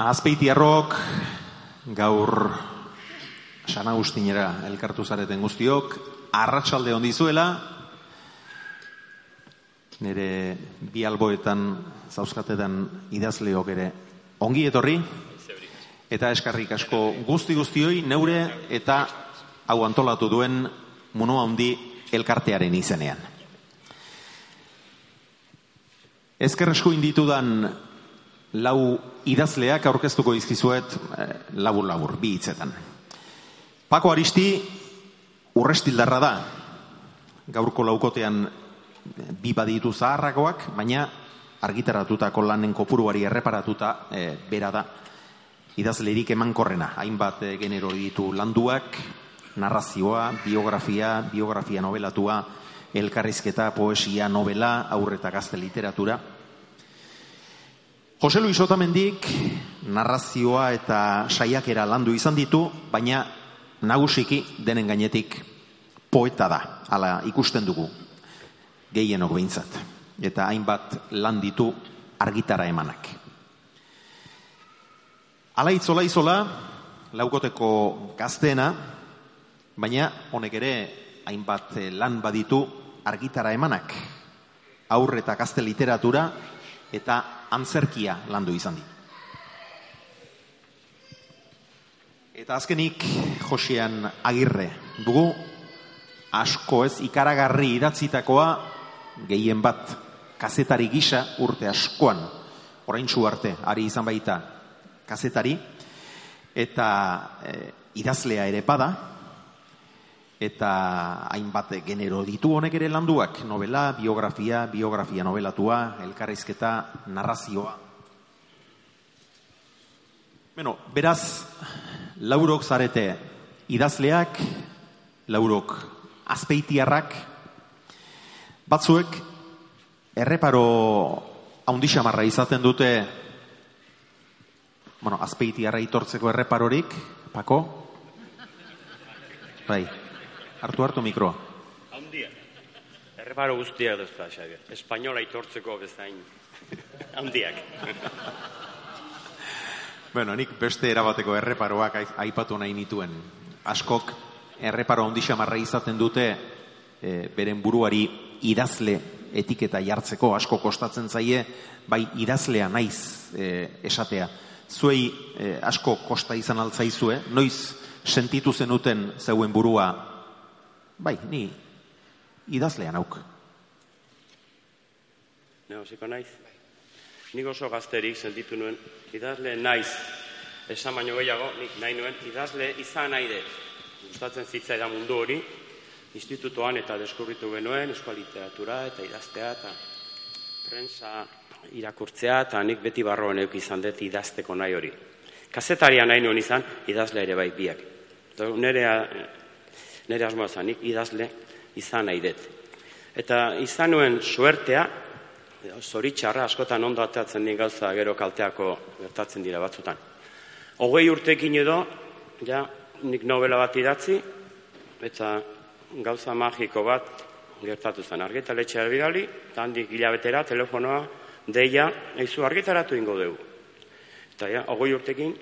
Azpeitiarrok gaur San Agustinera elkartu zareten guztiok, arratsalde hon dizuela, nire bi alboetan zauzkatetan idazleok ere ongi etorri, eta eskarrik asko guzti guztioi neure eta hau antolatu duen muno handi elkartearen izenean. Ezker esku inditudan lau idazleak aurkeztuko izkizuet labur-labur, bi hitzetan. Pako Aristi urrestildarra da, gaurko laukotean bi baditu zaharrakoak, baina argitaratutako lanen kopuruari erreparatuta e, bera da idazlerik emankorrena. Hainbat e, genero ditu landuak, narrazioa, biografia, biografia novelatua, elkarrizketa, poesia, novela, aurreta gazte literatura. Jose Luis Otamendik narrazioa eta saiakera landu izan ditu, baina nagusiki denen gainetik poeta da, ala ikusten dugu, gehienok behintzat. Eta hainbat lan ditu argitara emanak. Ala itzola izola, laukoteko gazteena, baina honek ere hainbat lan baditu argitara emanak. Aurre eta gazte literatura eta antzerkia landu izan di. Eta azkenik Josean Agirre dugu asko ez ikaragarri idatzitakoa gehien bat kazetari gisa urte askoan oraintsu arte ari izan baita kazetari eta e, idazlea ere bada eta hainbat genero ditu honek ere landuak novela, biografia, biografia novelatua, elkarrizketa, narrazioa. Bueno, beraz, laurok zarete idazleak, laurok azpeitiarrak, batzuek erreparo haundixamarra izaten dute bueno, azpeitiarra itortzeko erreparorik, pako? Bai, hartu hartu mikroa. Haundia. Erreparo guztiak duzta, Xabier. Espainola itortzeko bezain. Haundiak. bueno, nik beste erabateko erreparoak aipatu nahi nituen. Askok erreparo ondixamarra izaten dute e, beren buruari idazle etiketa jartzeko asko kostatzen zaie, bai idazlea naiz e, esatea. Zuei e, asko kosta izan altzaizue, noiz sentitu zenuten zeuen burua Bai, ni idazlean auk. Ne, osiko naiz. Nik oso gazterik sentitu nuen, idazle naiz. Esan baino gehiago, nik nahi nuen, idazle izan nahi dut. Gustatzen zitza da mundu hori, institutoan eta deskurritu genuen, eskola literatura eta idaztea eta prensa irakurtzea eta nik beti barroan euk izan dut idazteko nahi hori. Kazetaria nahi nuen izan, idazle ere bai biak. Nerea nire asmoa zanik idazle izan nahi dut. Eta izan nuen suertea, zoritxarra askotan ondo ateatzen din gauza gero kalteako gertatzen dira batzutan. Hogei urtekin edo, ja, nik novela bat idatzi, eta gauza magiko bat gertatu zen. Argitaletxea bidali, eta handik hilabetera, telefonoa, deia, eizu argitaratu ingo dugu. Eta ja, hogei urtekin,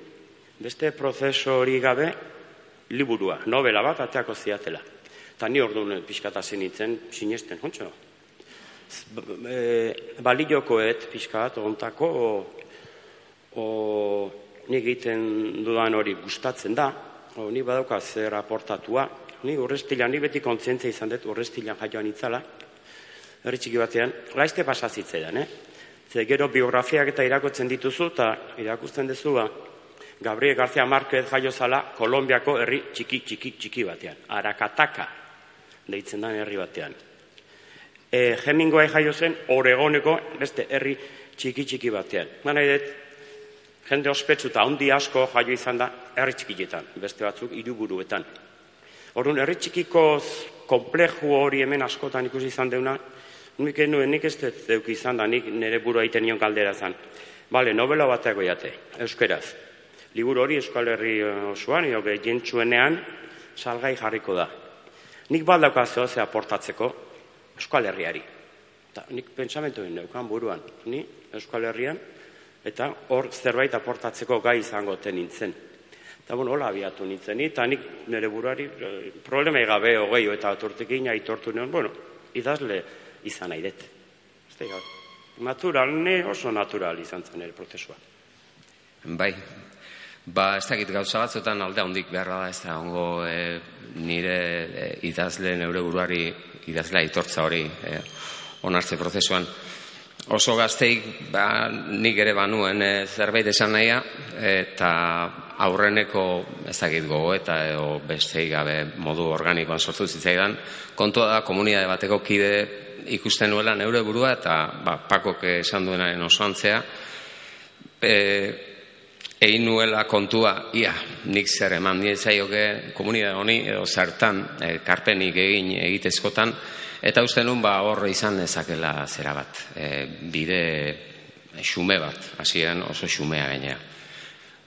beste prozeso hori gabe, liburua, novela bat, ateako ziatela. Eta ni orduan pixkata zenitzen, sinesten, hontxo? E, baliokoet pixkat, ontako, o, o, nik egiten dudan hori gustatzen da, o, ni badauka zer aportatua, ni urrestilan, ni beti kontzientzia izan dut urrestilan jaioan itzala, herri txiki batean, laizte pasazitzeidan, eh? Ze gero biografiak eta irakotzen dituzu, eta irakusten dezu, ba, Gabriel García Márquez jaio zala Kolombiako herri txiki txiki txiki batean. Arakataka deitzen da herri batean. E, Hemingway jaio zen Oregoneko beste herri txiki txiki batean. Mana edet, jende ospetsu eta handi asko jaio izan da herri txikietan, beste batzuk hiruburuetan. Orduan, herri txikiko kompleju hori hemen askotan ikusi izan deuna, nik nuen nik ez dut izan da, nik nire burua iten nion kaldera zan. Bale, novela bateako jate, euskeraz liburu hori Euskal Herri osoan, edo jentsuenean, salgai jarriko da. Nik baldauka zehose aportatzeko Euskal Herriari. Ta, nik pentsamentu egin buruan. Ni Euskal Herrian eta hor zerbait aportatzeko gai izango ten nintzen. Eta bueno, hola abiatu nintzen, eta nik nire buruari eh, problemai gabe hogei eta atortekin aitortu nion, bueno, idazle izan nahi dut. Natural, ne oso natural izan zen ere prozesua. Bai, ba, ez dakit gauza batzutan alde handik beharra da, ez da, ongo e, nire e, idazle neure buruari idazlea aitortza hori e, onartze prozesuan. Oso gazteik, ba, nik ere banuen e, zerbait esan nahia, eta aurreneko ez dakit gogo eta edo besteik gabe modu organikoan sortu zitzaidan, kontua da komunidade bateko kide ikusten nuela neure burua eta ba, pakok esan duenaren osoantzea e, egin nuela kontua ia, nik zer eman niezaioke komunidade honi edo zertan e, karpenik egin egitezkotan eta uste nun ba horre izan dezakela zera bat e, bide xume bat hasieran oso xumea gainea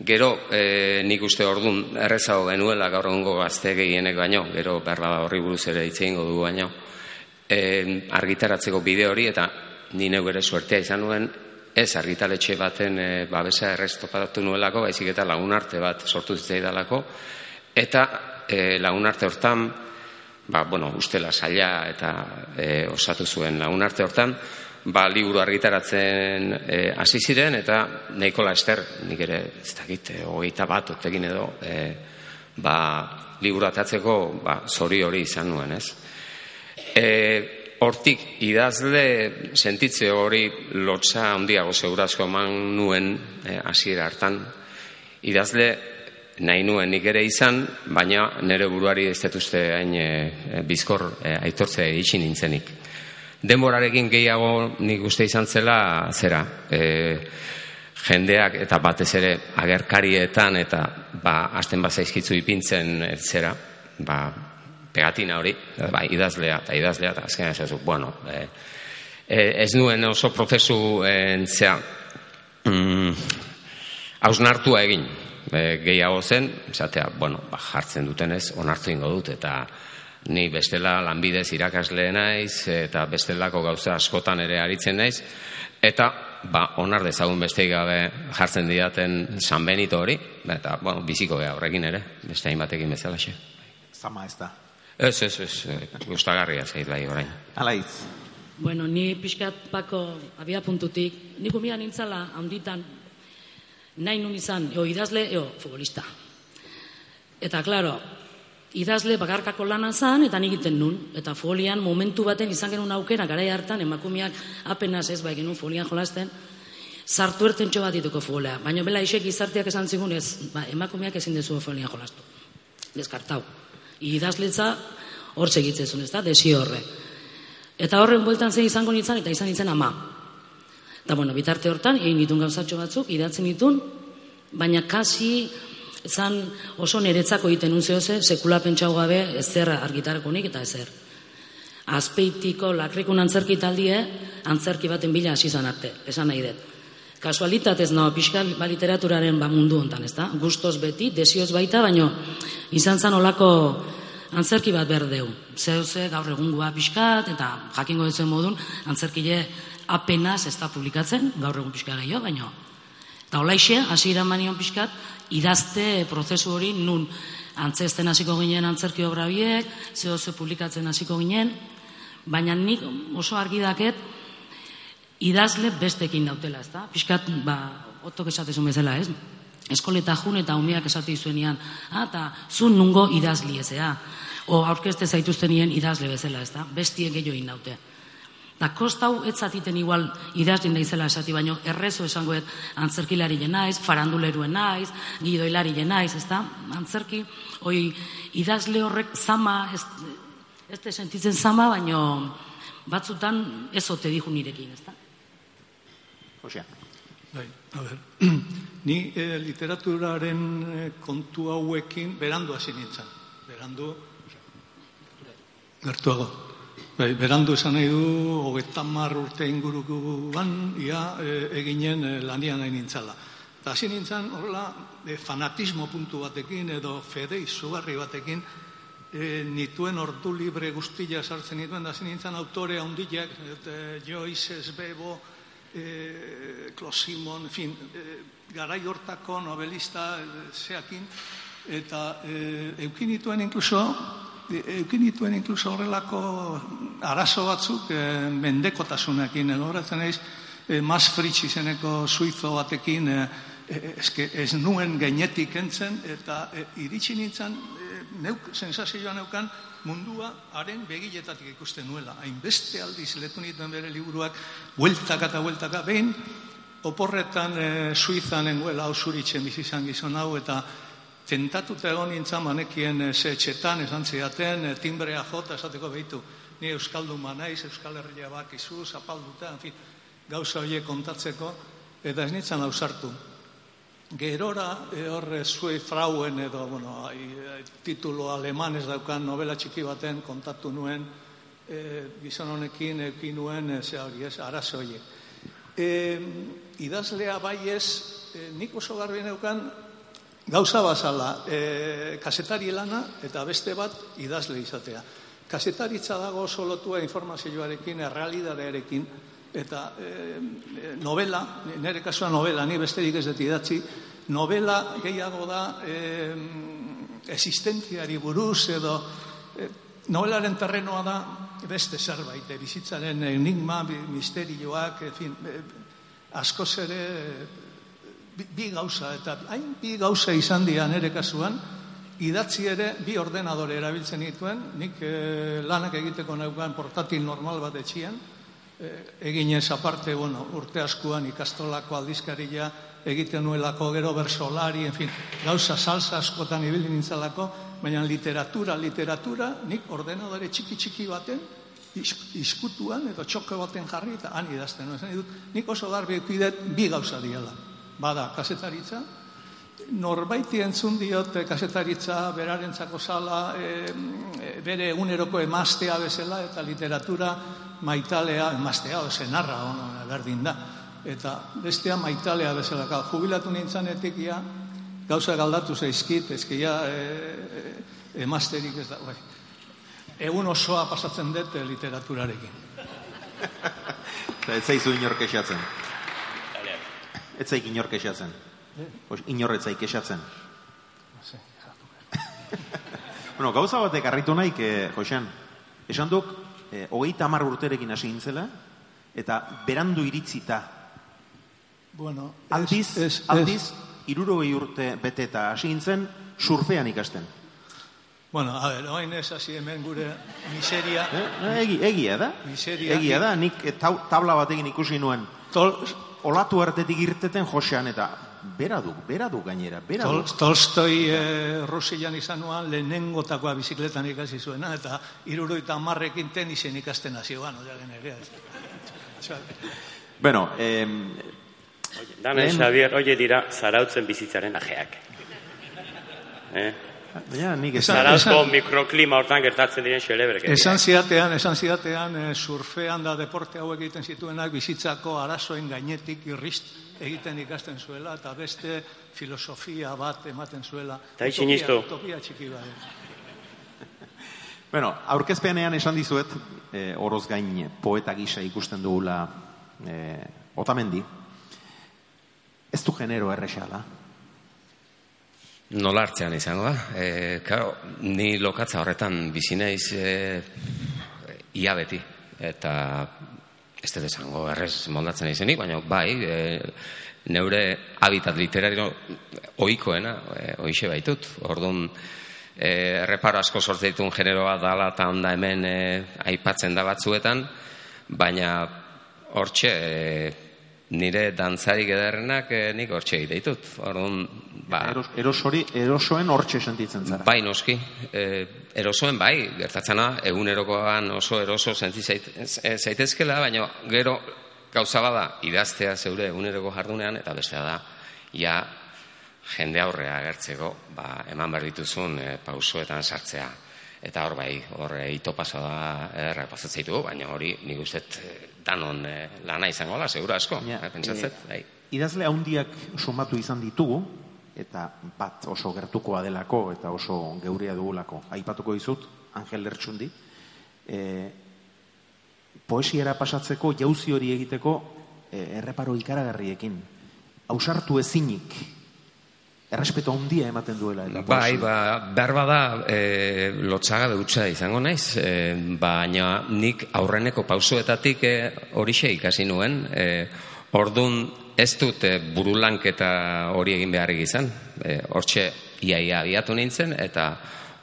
Gero, e, nik uste ordun errezago genuela gaur egungo gazte gehienek baino, gero berla horri buruz ere hitz du baino, e, argitaratzeko bide hori eta ni neu ere suertea izan nuen ez argitaletxe baten e, babesa errestopatu nuelako, baizik eta lagun arte bat sortu zitzaidalako eta e, lagun arte hortan ba, bueno, ustela saia eta e, osatu zuen lagun arte hortan ba, liburu argitaratzen hasi ziren eta Nikola Ester, nik ere ez dakit, hogeita bat otekin edo e, ba, liburu atatzeko ba, zori hori izan nuen, ez? E, hortik idazle sentitze hori lotza handiago segurazko eman nuen e, hasiera hartan. Idazle nahi nuen nik ere izan baina nire buruari ez detuzte hain e, bizkor e, aitortze itxi nintzenik. Denborarekin gehiago nik uste izan zela zera e, jendeak eta batez ere agerkarietan eta ba, asten bat zaizkitzu ipintzen zera ba, pegatina hori, bai, idazlea eta idazlea, eta azkenean ez bueno, e, ez nuen oso prozesu entzea mm, hausnartua egin, e, gehiago zen, esatea, bueno, ba, jartzen dutenez, onartu ingo dut, eta ni bestela lanbidez irakasle naiz, eta bestelako gauza askotan ere aritzen naiz, eta ba, onar dezagun beste gabe jartzen didaten San Benito hori, eta bueno, biziko geha horrekin ere, beste hainbatekin bezala xe. Zama ez da. Ez, ez, ez, gustagarria zait bai orain. Alaiz. Bueno, ni pixkat pako abia puntutik, niko mira nintzala handitan nahi nun izan, eo idazle, eo futbolista. Eta, klaro, idazle bakarkako lana zan, eta egiten nun. Eta folian, momentu baten izan genuen aukera, gara hartan, emakumeak apenas ez bai genuen folian jolasten, sartu erten bat dituko folea. Baina bela isek izartiak esan zigun ez, ba, emakumeak ezin dezu folian jolastu. Deskartau idazletza hor segitzezun, ez da, desi horre. Eta horren bueltan zen izango nintzen, eta izan nintzen ama. Eta bueno, bitarte hortan, egin ditun gauzatxo batzuk, idatzen ditun, baina kasi zan oso niretzako egiten unzio ze, sekula pentsau gabe ezer argitarako nik eta ezer. Azpeitiko lakrikun antzerki taldie, antzerki baten bila hasi zan arte, esan nahi dut. Kasualitatez no, pixka ba, literaturaren ba mundu hontan, ez da? Gustos beti, desioz baita, baino izan zan olako antzerki bat berdeu. Zeu ze gaur egungua pixkat, eta jakingo duzuen modun, antzerkile apenas ez da publikatzen, gaur egun pixka gehiago, baino. Eta olaixe, hasi manion pixkat, idazte prozesu hori nun antzesten hasiko ginen antzerki obra biek, zeo ze publikatzen hasiko ginen, baina nik oso argi daket, idazle bestekin dautela, ez da? Piskat, ba, otok esatezun bezala, ez? Eskoleta jun eta umeak esate izuenian, ah, eta zun nungo idazli ezea. O aurkezte zaituztenien idazle bezala, ez da? Bestie gehiago daute. Da, kostau ez zatiten igual idazli naizela esati, baino errezo esango ez antzerkilari jenaiz, faranduleruen naiz, gidoilari jenaiz, ez da? Antzerki, oi, idazle horrek zama, ez, ez sentitzen zama, baino batzutan ez ote dihu nirekin, ez da? Josea. Bai, a ber, ni eh, literaturaren eh, kontu hauekin berandu hasi nintzen. Berandu, gertuago. Bai, berandu esan nahi du, hogetan mar urte ingurukuan, ia eh, eginen eh, lanian nahi nintzala. Eta hasi nintzen, horrela, eh, fanatismo puntu batekin, edo fede izugarri batekin, eh, nituen ordu libre guztia sartzen nituen, da hasi nintzen autore handiak, eh, Joyce, Bebo, e, Klosimon, fin, e, garai hortako novelista e, zeakin, eta e, eukinituen inkluso, e, eukinituen inkluso horrelako arazo batzuk e, mendekotasunekin, egoratzen eiz, e, Mas Fritz izeneko suizo batekin, e, eske, ez nuen gainetik entzen, eta e, iritsi nintzen, e, neuk, sensazioa neukan, mundua haren begiletatik ikusten nuela. Hainbeste aldiz letu nituen bere liburuak, bueltaka eta bueltaka, behin, oporretan e, Suizan enguela ausuritzen bizizan gizon hau, eta tentatuta egon nintzen manekien e, etxetan, esan zidaten, e, timbrea jota esateko behitu, ni Euskaldun naiz, Euskal Herria bak izu, zapalduta, en fin, gauza horiek kontatzeko, eta ez nintzen ausartu. Gerora, e, horre zue frauen edo, bueno, titulo aleman ez daukan novela txiki baten kontatu nuen, e, gizon honekin eukin nuen, e, hori ez, arazo horiek. E, idazlea bai ez, e, nik oso garbi neukan, gauza bazala, e, kasetari lana eta beste bat idazle izatea. Kasetaritza dago oso lotua informazioarekin, errealidadearekin, eta e, novela, nire kasua novela, ni besterik ez dut idatzi, novela gehiago da e, existentziari buruz edo e, novelaren terrenoa da beste zerbait, e, bizitzaren enigma, misterioak, e, fin, e, askoz ere bi, gauza, eta hain bi gauza izan dira nire kasuan, idatzi ere bi ordenadore erabiltzen dituen, nik e, lanak egiteko neukan portatil normal bat etxian, eginez aparte, bueno, urte askuan ikastolako aldizkaria egiten nuelako gero bersolari, en fin, gauza salsa askotan ibili nintzalako, baina literatura, literatura, nik ordenadore txiki txiki baten, iskutuan edo txoko baten jarri eta han idazten. Nik oso garbi ekuidet bi gauza diala. Bada, kasetaritza, norbaiti entzun diot kasetaritza berarentzako sala e, bere eguneroko emaztea bezala eta literatura maitalea, emaztea, zenarra, ono, berdin da. Eta bestea maitalea bezala, ka, jubilatu nintzanetik ja, gauza galdatu zaizkit, ezkia e, e, emazterik ez da, bai. Egun osoa pasatzen dut literaturarekin. Eta ez zaizu inork esatzen. Ez zaik inork esatzen. Pues inorretzaik esatzen. bueno, gauza batek harritu nahi, que, Josean, esan duk, e, hogeita hamar urterekin hasi gintzela, eta berandu iritzita. Bueno, aldiz, es, es, aldiz, irurogei urte bete eta hasi gintzen, surfean ikasten. Bueno, a ver, oain ez hasi hemen gure miseria. Eh? Egi, egia da. Miseria. Egia da, nik tabla batekin ikusi nuen. Tol, olatu artetik irteten josean eta bera du, bera du gainera, bera du. Tolstoi e, Rusian izan nuan lehenengotakoa bizikletan ikasi zuena, eta iruroita marrekin tenisen ikasten hasi guan, oia genere. bueno, eh, Dana, Xavier, oie dira, zarautzen bizitzaren ajeak. Eh? Ja, nik esan, Zarazko mikroklima hortan gertatzen diren xelebrek. Esan ziatean, esan ziatean, e, surfean da deporte hau egiten zituenak bizitzako arazoen gainetik irrist egiten ikasten zuela, eta beste filosofia bat ematen zuela. Eta utopia, utopia txiki bat. bueno, aurkezpeanean esan dizuet, e, oroz gain poeta gisa ikusten dugula e, otamendi, ez du genero errexala, Nola hartzean izango da. E, claro, ni lokatza horretan bizi naiz e, ia beti. Eta ez dut esango errez moldatzen izenik, baina bai, e, neure habitat literario oikoena, e, oixe baitut. Orduan, e, erreparo asko sortze ditun generoa dala eta onda hemen e, aipatzen da batzuetan, baina hortxe e, nire dantzarik ederrenak e, nik hortxe ditut. Orduan, ba, Eros, erosori, erosoen hortxe sentitzen zara. Bai, noski. E, erosoen bai, gertatzena, egunerokoan oso eroso senti zaitezkela, baina gero gauza bada idaztea zeure eguneroko jardunean, eta bestea da, ja, jende aurrea agertzeko, ba, eman behar dituzun e, pausoetan sartzea. Eta hor bai, hor e, ito pasa da erra pasatzeitu, baina hori nik uste danon e, lana izango da, segura asko, ja, e, pentsatzet. bai. Idazle handiak sumatu izan ditugu, eta bat oso gertukoa delako eta oso geurea dugulako. Aipatuko dizut, Angel Lertxundi, e, poesiera pasatzeko, jauzi hori egiteko, e, erreparo ikaragarriekin. Ausartu ezinik, errespeto handia ematen duela. Eta Bai, ba, behar bada e, lotxaga dutxa izango naiz, e, baina nik aurreneko pausuetatik e, horixe ikasi nuen, e, ordun ez dut e, burulanketa hori egin beharrik izan, e, hortxe iaia abiatu nintzen, eta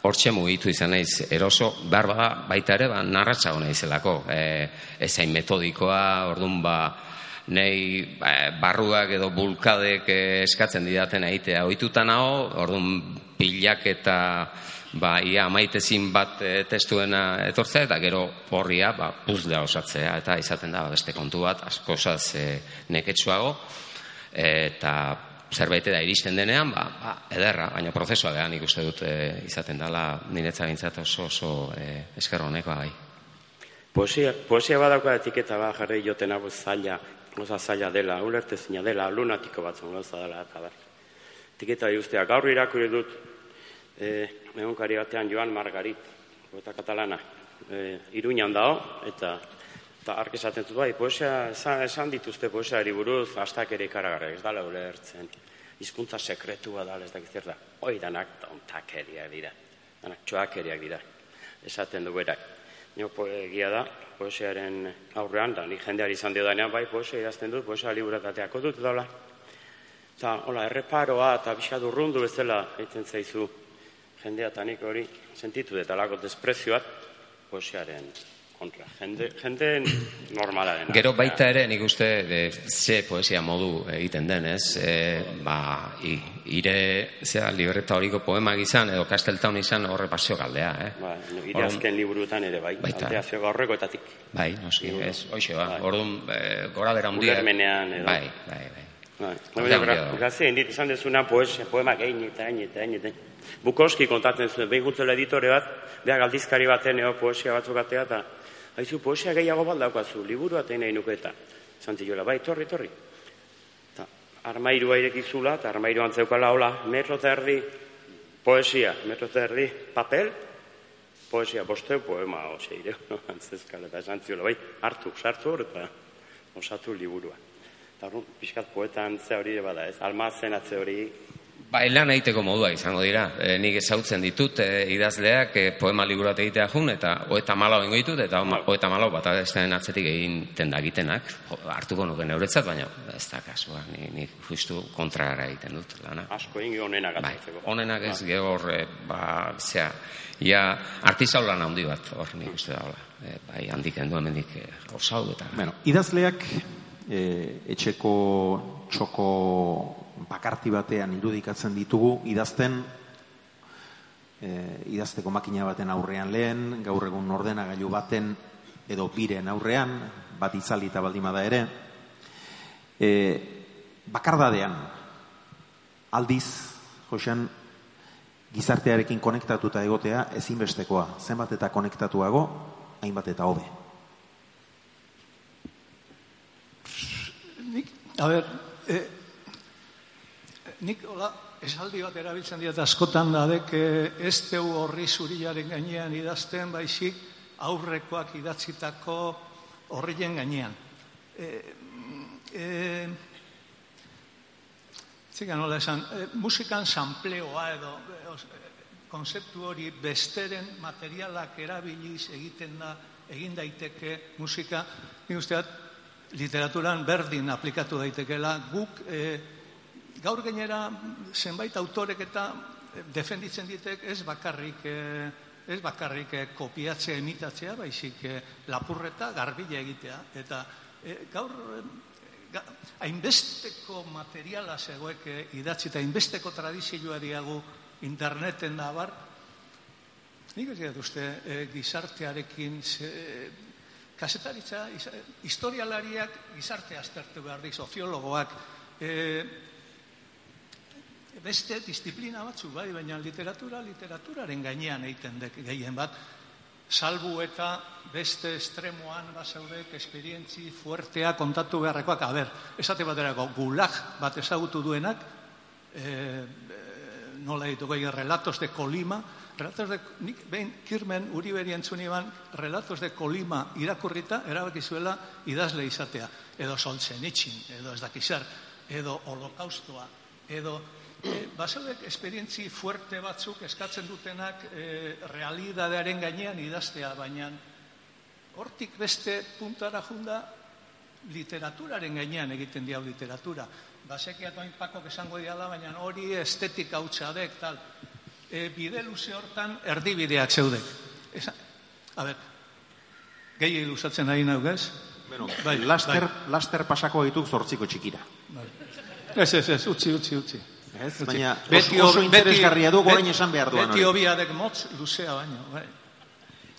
hortxe mugitu izan naiz. Eroso, behar bada baita ere, ba, narratxa hona izelako, e, ezain metodikoa, ordun ba, nei ba, barruak edo bulkadek eh, eskatzen didaten egitea. Ohituta nago, orduan pilak eta ba, ia amaitezin bat eh, testuena etortzea eta gero horria ba, puzlea osatzea. Eta izaten da ba, beste kontu bat askozaz e, neketsuago. Eta zerbait da iristen denean, ba, ba, ederra, baina prozesua da, nik uste dut e, izaten dela niretza bintzat oso oso e, esker honekoa bai. Poesia, poesia badauka etiketa bat jarri joten hau zaila, gauza zaila dela, ulertezina dela, lunatiko batzun gauza dela, eta bar. Etiketa ustea, gaur irakurri dut, e, egunkari batean Joan Margarit, eta katalana, e, iruñan dao, eta eta ark esaten dut, bai, poesia, esan, esan dituzte poesiari buruz, astak ere ikaragarra, ez dala ulertzen, hizkuntza sekretua da, ez dakit zer da, hoi danak tontakeriak dira, danak txoakeriak dira, esaten du berak. Nio egia da, poesiaren aurrean, da, ni jendeari izan dio danean, bai, poesia idazten dut, poesia liburatateako dut, daula. Eta, hola, erreparoa eta pixka urrundu bezala egiten zaizu jendea eta nik hori sentitu dut, alako desprezioat poesiaren kontra. Jende, jende normala dena. Gero baita ere, nik uste, de, ze poesia modu egiten den, ez? E, ba, i, ire, zera, libreta horiko poemak izan, edo kasteltaun izan horre pasio galdea, eh? Ba, ire azken liburutan ere, bai. Baita. Aldeazio gaurrekoetatik. Bai, noski, Liburu. ez, hoxe, ba, Bai. orduan, e, gora bera hundia. Ulermenean edo. Bai, bai, bai. Bai, dago. Grazia, indit izan dezuna poesia, poemak egin eta egin eta egin eta. Bukoski kontatzen zuen, behin gutzela editore bat, beha galdizkari baten eo poesia batzuk atea, eta haizu poesia gehiago bat daukazu, liburu atein nahi nuke eta. Zantziola, bai, torri, torri. Armairua irekizula, eta armairu antzeukala hola, metro eta erdi poesia, metro eta erdi papel, poesia, bosteu poema, ose, ire, antzezkala, eta esan ziola, bai, hartu, sartu hor, eta osatu liburua. Eta orduan, pixkat poeta antzea hori bada, ez? Almazen atze hori, Ba, lan egiteko modua izango dira. E, nik ezautzen ditut e, idazleak e, poema liburat egitea jun, eta oeta malau ingo ditut, eta Bai. oeta malau bat adesten atzetik egin dagitenak, Jo, hartuko nuke neuretzat, baina ez da kasua, ni, ni justu kontrara egiten dut lana. asko ingi honenak Bai, atzeko. honenak ez gehor, e, ba, zea, ja, artizau lan handi bat, hor nik uste da, hola. E, bai, handik endu hemendik e, osau eta... Bueno, idazleak e, etxeko txoko bakarti batean irudikatzen ditugu idazten e, idazteko makina baten aurrean lehen, gaur egun ordenagailu baten edo biren aurrean, bat itzalita baldimada ere, e, bakardadean aldiz, Josean, gizartearekin konektatuta egotea ezinbestekoa, zenbat eta konektatuago, hainbat eta hobe. Nik, a ber, e, nik hola, esaldi bat erabiltzen diat askotan da dek ez teu horri zuriaren gainean idazten baizik aurrekoak idatzitako horrien gainean. E, e, Zika nola esan, e, musikan sampleoa edo e, konzeptu hori besteren materialak erabiliz egiten da, egin daiteke musika, nik usteat, literaturan berdin aplikatu daitekeela, guk e, gaur gainera zenbait autorek eta e, defenditzen ditek ez bakarrik e, ez bakarrik e, kopiatzea, imitatzea, baizik lapurreta garbila egitea. Eta gaur ga, hainbesteko materiala zegoek idatzi eta hainbesteko tradizioa diagu interneten da bar, nik ez uste e, gizartearekin ze, kasetaritza, isa- historialariak gizarte aztertu behar di, soziologoak, e, beste disiplina batzu bai, baina literatura literaturaren gainean egiten dek gehien bat, salbu eta beste estremoan basaudek esperientzi fuertea kontatu beharrekoak, a ber, esate baterako gulag bat ezagutu duenak, e, e, nola dituko relatos de Colima, Relatos de, nik behin kirmen Uriberi entzun iban, Relatos de Colima irakurrita, erabaki zuela idazle izatea. Edo Solzhenitsyn, edo ez dakizar, edo Holokaustoa, edo e, basaudek esperientzi fuerte batzuk eskatzen dutenak e, realidadearen gainean idaztea, baina hortik beste puntara junda literaturaren gainean egiten diau literatura. Basekiat oin pakok esango diala, baina hori estetika hutsa dek, tal. E, bide luze hortan erdibideak zeudek. Esa, a ber, gehi ilusatzen nahi naugez? Bueno, Bai, laster, bai. laster pasako dituk zortziko txikira. Ez, ez, ez, utzi, utzi, utzi. Ez? Baina Beti oso, interesgarria du gorain esan behar duan Beti hori. hobiadek motz luzea baino. Bai.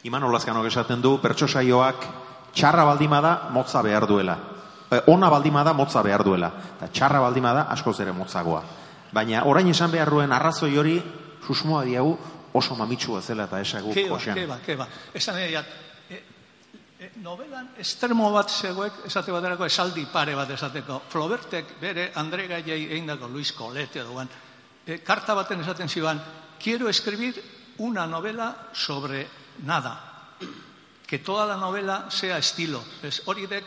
Iman Olazkanok esaten du, pertso saioak txarra baldima da, motza behar duela. E, ona baldima da, motza behar duela. Eta txarra baldima da, askoz ere motzagoa. Baina orain esan behar duen arrazoi hori, susmoa diagu, oso mamitsua zela eta esagu Keba, josean. keba, keba. Esan egiat, e, novelan estremo bat zegoek, esate baterako esaldi pare bat esateko. Flobertek bere Andre Gaiei eindako Luis Colete duan, e, karta baten esaten ziban, quiero escribir una novela sobre nada. Que toda la novela sea estilo. Ez hori dek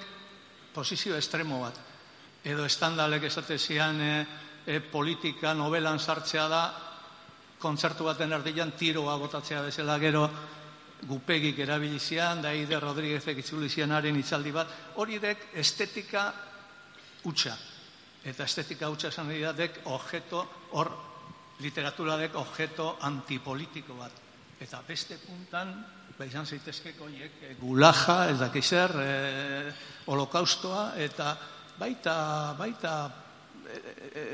posizio estremo bat. Edo estandalek esate zian e, e, politika novelan sartzea da, kontzertu baten erdian tiroa botatzea bezala gero gupegik erabilizian, daide Rodríguezek itzulizianaren itzaldi bat, hori dek estetika utxa. Eta estetika utxa esan da dek objeto, hor literatura dek objeto antipolitiko bat. Eta beste puntan, ba izan zaitezkeko hiek, e, gulaja, ez dakizer, e, holokaustoa, eta baita, baita e,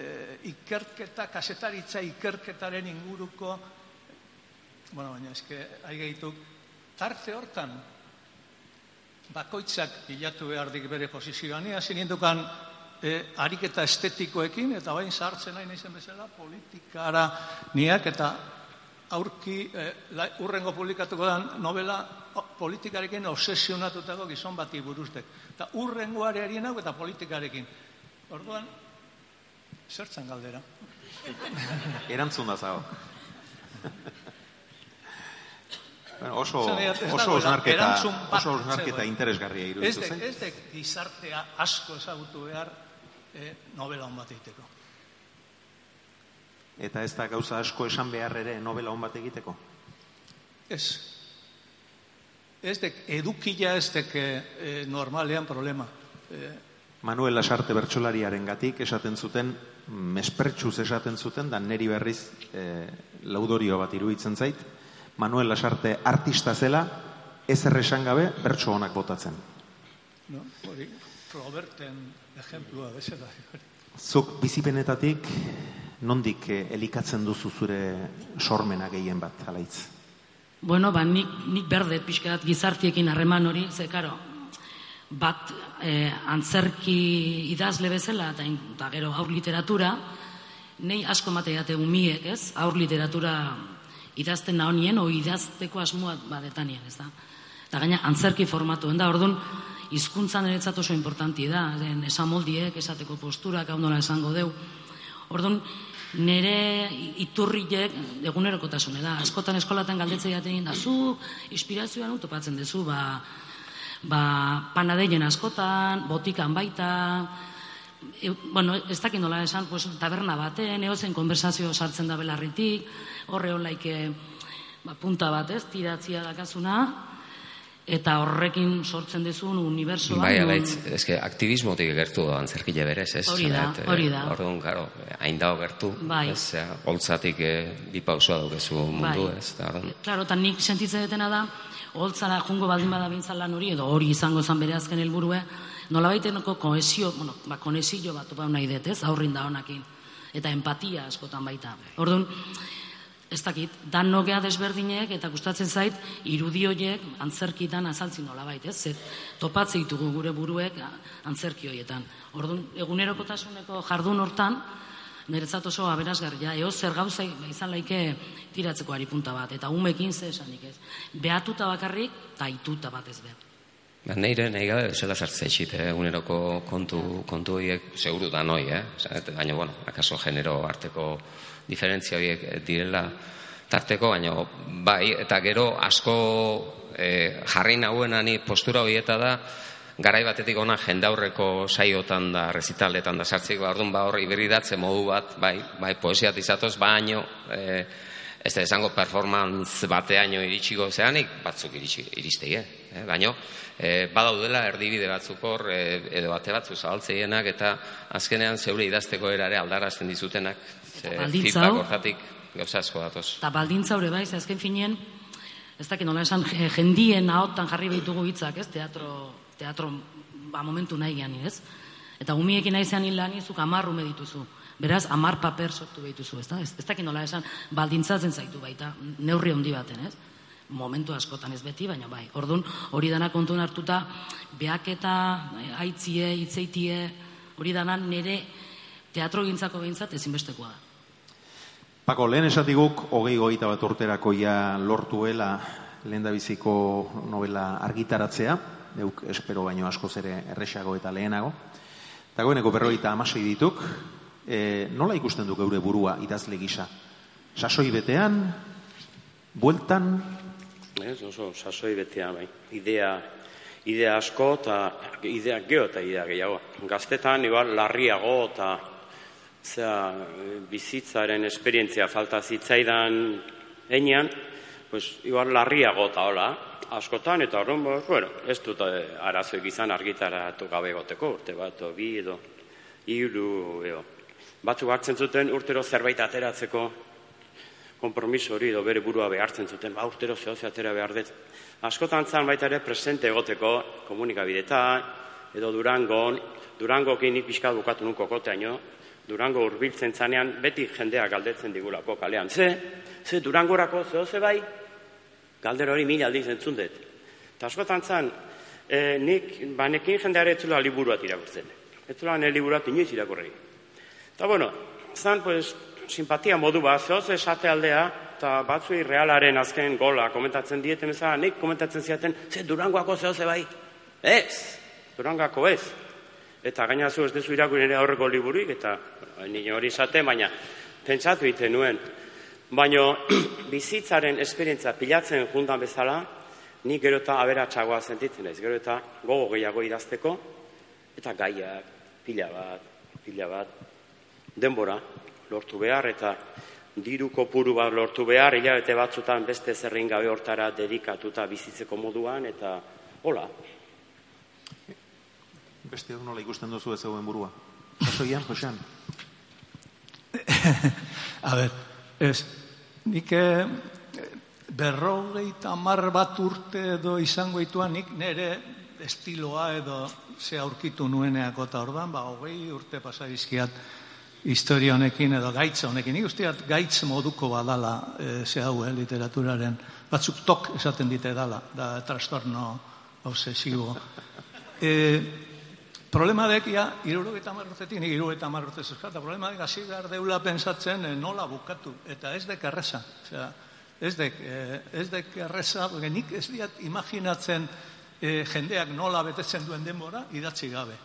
ikerketa, kasetaritza ikerketaren inguruko, bueno, baina eske, aigeituk, tarte hortan, bakoitzak bilatu behar dik bere posizioan, ni hasi nindukan e, ariketa estetikoekin, eta bain sartzen nahi naizen bezala, politikara niak, eta aurki e, la, urrengo publikatuko da novela politikarekin obsesionatutako gizon bati buruztek. Eta urrengoarearien hau eta politikarekin. Orduan, zertzen galdera. Erantzun da zago. Bueno, oso, oso osnarketa, oso osnarketa interesgarria iruditu zen. ez dek gizartea asko ezagutu behar e, novela hon bat egiteko. Eta ez da gauza asko esan behar ere novela hon bat egiteko. Ez. Ez dek, edukila ez dek e, normalean problema. E, Manuel Lasarte bertsolariaren gatik esaten zuten, mespertsuz esaten zuten, da neri berriz e, laudorio bat iruditzen zait, Manuel Lasarte artista zela, ez erresan gabe bertso honak botatzen. no? Hori, Roberten ejemplua bezala. Zuk bizipenetatik nondik eh, elikatzen duzu zure sormena gehien bat, alaitz? Bueno, ba, nik, nik berdet pixkat gizartiekin harreman hori, ze, karo, bat eh, antzerki idazle bezala, eta, in- eta gero aur literatura, nei asko mate jate umiek, ez? Aur literatura idazten nahonien, o idazteko asmoa badetanien, ez da? Eta gaina antzerki formatuen da, orduan, hizkuntzan niretzat oso importanti da, den esamoldiek, esateko posturak, hau esango deu. Orduan, nire iturriek egunerokotasune da. Askotan eskolatan galdetzea jaten da, zu inspirazioan utopatzen duzu, ba, ba, panadeien askotan, botikan baita, e, bueno, ez dakit nola esan, pues, taberna baten, eozen konversazio sartzen da belarritik, horre honlaike, ba, punta bat ez, tiratzia dakazuna, eta horrekin sortzen duzun unibersoan. Bai, alaitz, eske aktivismotik gertu da antzerkile berez, ez? Hori da, hori da. Orduan, karo, hain dago gertu, Bai. ez? Holtzatik eh, bi pausoa daukezu mundu, Bai. ez? Da, orduan, Claro, eta nik sentitzen dutena da, holtzara jungo baldin bada bintzan lan hori, edo hori izango zen bere azken helburue, nola baitenoko kohesio, bueno, ba, konesio bat topa nahi dut, ez, aurrin da honakin. Eta empatia askotan baita. Orduan, ez dakit, dan nogea desberdinek, eta gustatzen zait, irudi horiek antzerkitan azaltzin nola baita, ez? Zer, topatze ditugu gure buruek antzerki horietan. Orduan, egunerokotasuneko jardun hortan, niretzat oso aberasgarria, eo zer gauza izan laike tiratzeko ari punta bat, eta umekin ze esanik ez. Behatuta bakarrik, eta ituta bat ez behar. Ba, neire nahi gabe zela sartzea itxit, eh? eguneroko kontu, kontu horiek seguru da noi, eh? Baina, bueno, akaso genero arteko diferentzia horiek direla tarteko, baina bai, eta gero asko e, jarri nahuena ni postura horieta da, garai batetik ona jendaurreko saiotan da, rezitaletan da sartzeko, orduan ba horri berridatze modu bat, bai, bai poesiat izatoz, baino, e, ez da esango performance bateaino iritsiko zeanik, batzuk iritsi, iristei, eh? eh? baino, e, badaudela erdibide batzuk hor, e, edo bate batzu zabaltzeienak, eta azkenean zeure idazteko erare aldarazten dizutenak, ze Baldintza hau. hortatik gauza asko datoz. Eta baldintza hori bai, azken finien, ez dakit nola esan, je- jendien ahotan jarri behitugu hitzak, ez, teatro, teatro ba, momentu nahi geani, ez? Eta umiekin nahi zean hilan izuk amar ume dituzu. Beraz, amar paper sortu behituzu, ez da? Ez, ez dakit nola esan, baldintzatzen zaitu baita, neurri handi baten, ez? Momentu askotan ez beti, baina bai. Orduan, hori dana kontuen hartuta, beaketa, eh, aitzie, hitzeitie, hori dana nire teatro gintzako behintzat ezinbestekoa da. Pako, lehen esatiguk, hogei goita bat urterako ja lortuela lehendabiziko novela argitaratzea, euk espero baino askoz ere erresago eta lehenago. Dagoeneko berroita amasei dituk, e, nola ikusten du geure burua idazle gisa? Sasoi betean, bueltan, Ez, oso sasoi betea, bai. Idea, idea asko eta idea geho eta idea gehiago. Gaztetan, igual, larriago eta zera, bizitzaren esperientzia falta zitzaidan enean, pues, igual, larriago eta hola, askotan, eta horren, bueno, ez dut eh, arazoik izan argitaratu gabe goteko, urte bat, o bi edo, hiru edo. Batzuk hartzen zuten urtero zerbait ateratzeko konpromiso hori edo bere burua behartzen zuten, ba, urtero zehoz atera behar dut. Askotan zan baita ere presente egoteko komunikabidetan, edo Durangon, Durangokin nik pixka bukatu nun kokoteaino, Durango hurbiltzen zanean beti jendea galdetzen digulako kalean. Ze, ze Durangorako zehoze bai, galdera hori mila aldiz entzun dut. Eta askotan zan, e, nik, banekin jendeare etzula liburuat irakurtzen. Etzula nire liburuat inoiz irakurri. Eta bueno, zan, pues, simpatia modu bat, zehoz esate aldea, eta batzuei realaren azken gola komentatzen dieten bezala, nik komentatzen ziaten, ze Durangoako zehoze bai? Ez, Durangako ez. Eta gaina zu ez dezu irakurri nire aurreko liburuik, eta ni hori esate, baina pentsatu egiten nuen. Baina bizitzaren esperientza pilatzen jundan bezala, ni gero eta aberatsagoa sentitzen naiz, gero eta gogo gehiago idazteko, eta gaiak, pila bat, pila bat, denbora lortu behar, eta diru kopuru bat lortu behar, hilabete batzutan beste zerrein gabe hortara dedikatuta bizitzeko moduan, eta hola, beste nola ikusten duzu ez zeuen burua. Sasoian, Josean? A ber, ez, nik eh, berrogeita mar bat urte edo izango ituan, nik nire estiloa edo ze aurkitu nueneako eta ordan, ba, hogei urte pasarizkiat historia honekin edo gaitz honekin. Nik usteat gaitz moduko badala e, ze hau, eh, literaturaren. Batzuk tok esaten dite dala, da trastorno obsesibo. E, Problema dek, ja, irurogeita marrotetik, nik irurogeita marrote zuzkata, problema dek, hasi behar deula pensatzen eh, nola bukatu, eta ez dek erreza, Osea, ez dek, eh, ez dek erreza, porque nik ez diat imaginatzen eh, jendeak nola betetzen duen denbora, idatzi gabe.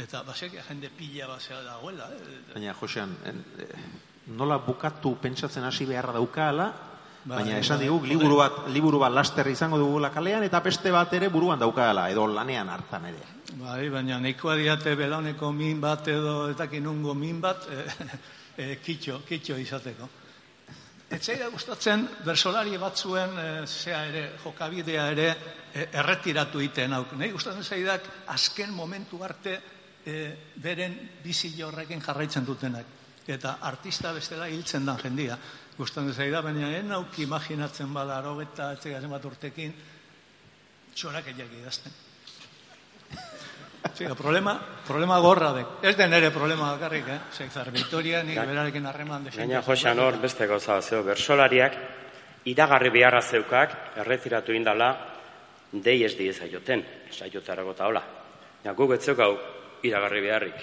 Eta basekia jende pila basea dagoela. Eh? Baina, Josean, nola bukatu pentsatzen hasi beharra daukala, Bai, baina esan bai. diguk, liburu bat, liburu bat laster izango dugula kalean, eta beste bat ere buruan daukala, edo lanean hartan ere. Bai, baina nahikoa diate belauneko min bat edo etakinungo min bat e, e, kitxo, kitxo izateko. Etzaida gustatzen bersolari batzuen e, zea ere, jokabidea ere e, erretiratu iten hauk. Nahi gustatzen zaidak azken momentu arte e, beren bizi horrekin jarraitzen dutenak. Eta artista bestela hiltzen da jendia. Gustatzen zaida, baina en hauk imaginatzen bada arogeta etxegazen bat urtekin txorak eiak idazten. Sí, problema, problema gorra dek. Ez den ere problema bakarrik, eh? Seizar Vitoria, nik berarekin harreman defendatzen. Gaina Josean hor beste gauza zeo, bersolariak iragarri beharra zeukak erretiratu indala dei ez die zaioten, saiotarako eta hola. Ja, guk ez zeukau iragarri beharrik.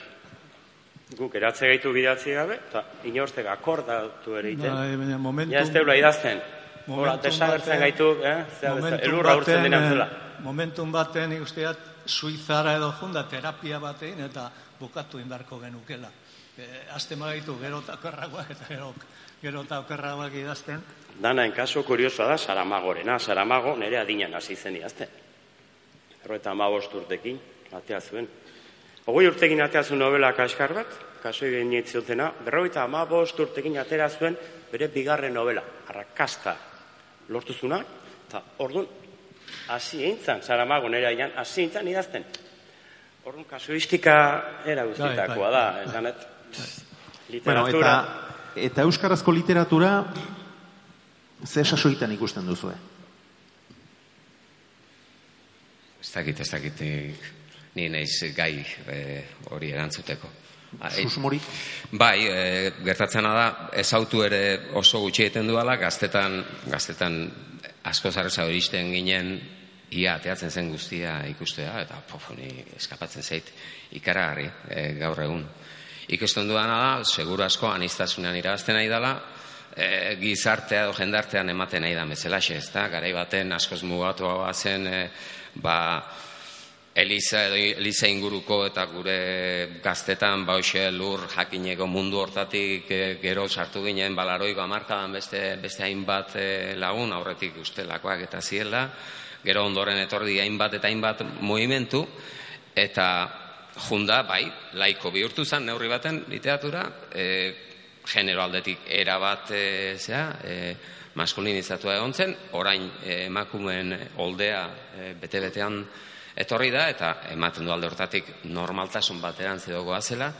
Guk eratze gaitu bidatzi gabe, eta inortek akordatu ere iten. Bai, baina momentum... Ja ez deula idazten. Hola, desagertzen gaitu, eh? Zea, elurra urtzen dena zela. Momentum baten, nik usteat, suizara edo junda terapia batein eta bukatu indarko genukela. e, azte magaitu gero eta okerragoak eta gero, gero eta okerragoak idazten. Danaen kaso kuriosoa da Saramagorena. Saramago nere adinan hasi zen idazten. Erro eta amabost urtekin, atea zuen. Ogoi urtekin atea zuen novela kaskar bat, kaso egin ziotena, berroita amabost urtekin atera zuen bere bigarren novela, arrakasta lortuzuna, eta orduan, hasi eintzan, Saramago nere aian, hasi eintzan idazten. Orduan, kasuistika era guztitakoa da, bai, bai. esanet. Bueno, Literatura, eta, eta euskarazko literatura ze sasoitan ikusten duzue? Ez dakit, ez dakit, nik- ni naiz gai eh, hori erantzuteko. Ah, eh, Susmorik? Bai, e, gertatzena da, ezautu ere oso gutxi egiten duala, gaztetan, gaztetan asko zarreza iristen ginen, ia ateatzen zen guztia ikustea, eta pofoni eskapatzen zait ikaragarri e, gaur egun. Ikusten duana da, seguru asko anistasunean irabazten nahi dela, e, gizartea edo jendartean ematen nahi da bezalaxe, ez da? Garai baten askoz mugatuagoa zen, e, ba, Eliza Eliza inguruko eta gure gaztetan bauxe lur jakineko mundu hortatik e, gero sartu ginen balaroiko amarkadan beste, beste hainbat e, lagun aurretik ustelakoak eta ziela. Gero ondoren etorri hainbat eta hainbat movimentu eta junda bai laiko bihurtu zen neurri baten literatura e, genero aldetik erabat e, zea, e, maskulinizatua egon zen, orain emakumeen oldea e, bete-betean etorri da eta ematen du alde hortatik normaltasun bateran zedogoa zela.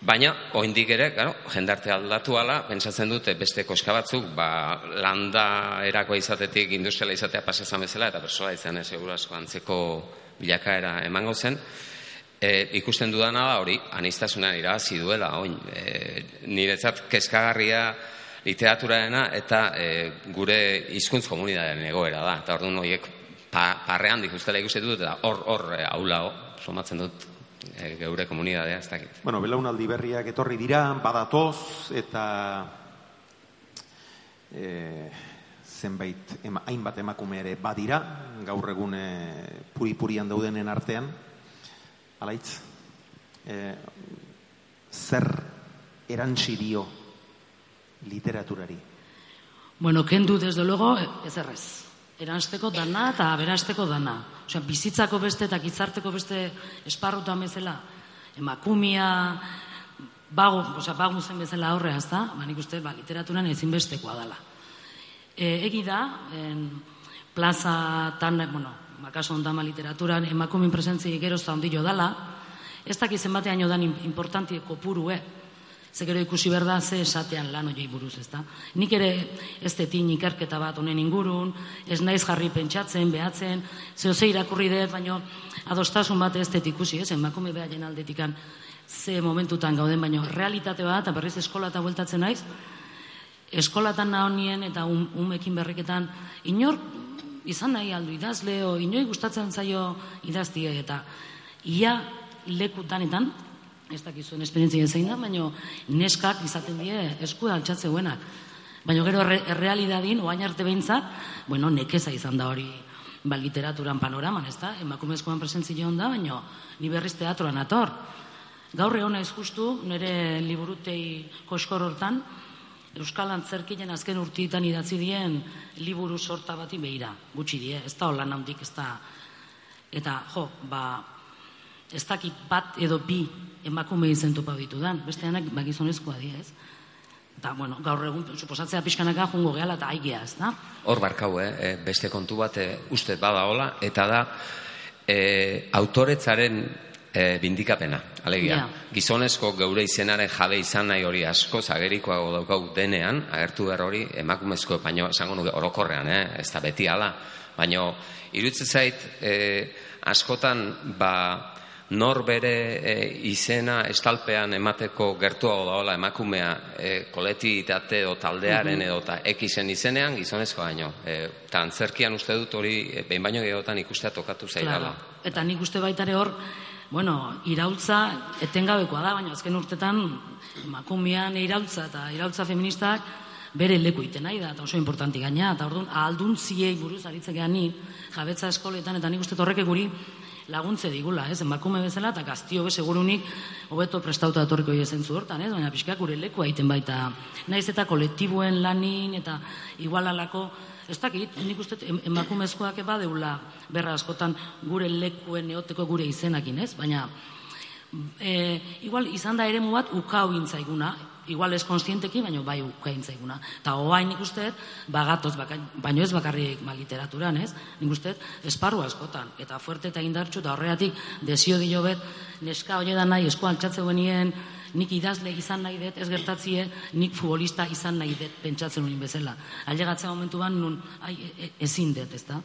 Baina, oindik ere, claro, jendarte aldatu ala, pentsatzen dute beste koska batzuk, ba, landa erakoa izatetik industriala izatea pasazan bezala, eta persoa izan ez asko antzeko bilakaera emango zen. E, ikusten dudana da hori, anistasunean irabazi duela, oin, e, niretzat kezkagarria literaturaena eta e, gure hizkuntz komunidadearen egoera da. Eta orduan horiek pa, parrean ustela ikusten dut, eta hor, hor e, aulao, somatzen dut e, geure komunidadea, ez dakit. Bueno, belaunaldi berriak etorri dira, badatoz, eta e, zenbait, ema, hainbat emakume ere badira, gaur egun e, puri-purian daudenen artean, alaitz, e, zer erantsi dio literaturari? Bueno, kendu desde luego ez errez. Eransteko dana eta aberasteko dana. Osea, bizitzako beste eta gizarteko beste esparrutan bezala, emakumia, bagu, osea, bagu zen bezala aurre, ezta? Ba, nik uste, ba, literaturan ezinbestekoa dela. E, egi da, en, plaza tan, bueno, makaso ondama literaturan, emakumin presentzi gerozta ondillo dala, ez dakiz zenbatean dan importanti kopurue, ze gero ikusi behar da ze esatean lan oiei buruz, ezta? Nik ere ez detin ikerketa bat honen ingurun, ez naiz jarri pentsatzen, behatzen, zeo ze irakurri dut, baino adostasun bat ez det ikusi, ez, emakume behaien aldetikan ze momentutan gauden, baino realitate bat, eta berriz eskola eta bueltatzen naiz, eskolatan nahonien eta um, umekin berriketan, inor izan nahi aldu idazle, o inoi gustatzen zaio idaztie, eta ia lekutanetan, ez dakizuen esperientzia zein da, baina neskak izaten die esku altxatzeuenak. Baina gero erre, errealidadin, oain arte behintzat, bueno, nekeza izan da hori ba, literaturan panoraman, ez da? Emakumezkoan presentzio da, baina ni berriz teatroan ator. Gaur egon naiz justu, nire liburutei koskor hortan, Euskal Antzerkinen azken urtietan idatzi dien liburu sorta bati behira, gutxi die, ez da holan handik, ez da... Eta, jo, ba, ez dakit bat edo bi emakume izen topa ditudan, beste anak bagizonezkoa dira, ez? Eta, bueno, gaur egun, suposatzea pixkanaka jungo gehala eta aigea, ez da? Hor barkau, eh? eh, beste kontu bat eh, uste bada hola, eta da eh, autoretzaren eh, bindikapena, alegia. Ja. Gizonezko geure izenaren jabe izan nahi hori asko zagerikoago daukau denean, agertu behar hori emakumezko, baino esango nuke orokorrean, eh? ez da beti ala, baino iruditzen zait eh, askotan ba, nor bere e, izena estalpean emateko gertuago daola emakumea e, kolektibitate edo taldearen edo eta ekisen izenean gizonezko baino. E, eta antzerkian uste dut hori e, behin baino gehiagotan ikustea tokatu zaidala. Claro. Eta nik uste baitare hor, bueno, irautza etengabekoa da, baina azken urtetan emakumean irautza eta irautza feministak bere leku iten nahi da, eta oso importanti gaina, eta orduan, ahaldun ziei buruz aritzen gehan ni, jabetza eskoletan, eta nik uste horrek guri laguntze digula, ez, emakume bezala, eta gaztio be segurunik hobeto prestauta etorriko zen zu hortan, ez, baina pixka gure leku egiten baita, naiz eta kolektibuen lanin, eta igualalako, ez dakit, nik uste em- emakumezkoak eba berra askotan gure lekuen neoteko gure izenakin, ez, baina e, igual izan da eremu bat ukau gintzaiguna, igual ez konstienteki, baina bai uka gintzaiguna. Eta hoain nik uste, bagatoz, baino ez bakarrik ma literaturan, ez? Nik uste, esparru askotan, eta fuerte eta indartxu, eta horregatik desio dio bet, neska hori da nahi, esko altxatze guenien, nik idazle izan nahi dut, ez gertatzie, nik futbolista izan nahi dut, pentsatzen unin bezala. Ailegatzen momentu ban, nun, ai, e- e- ezin dut, ez da?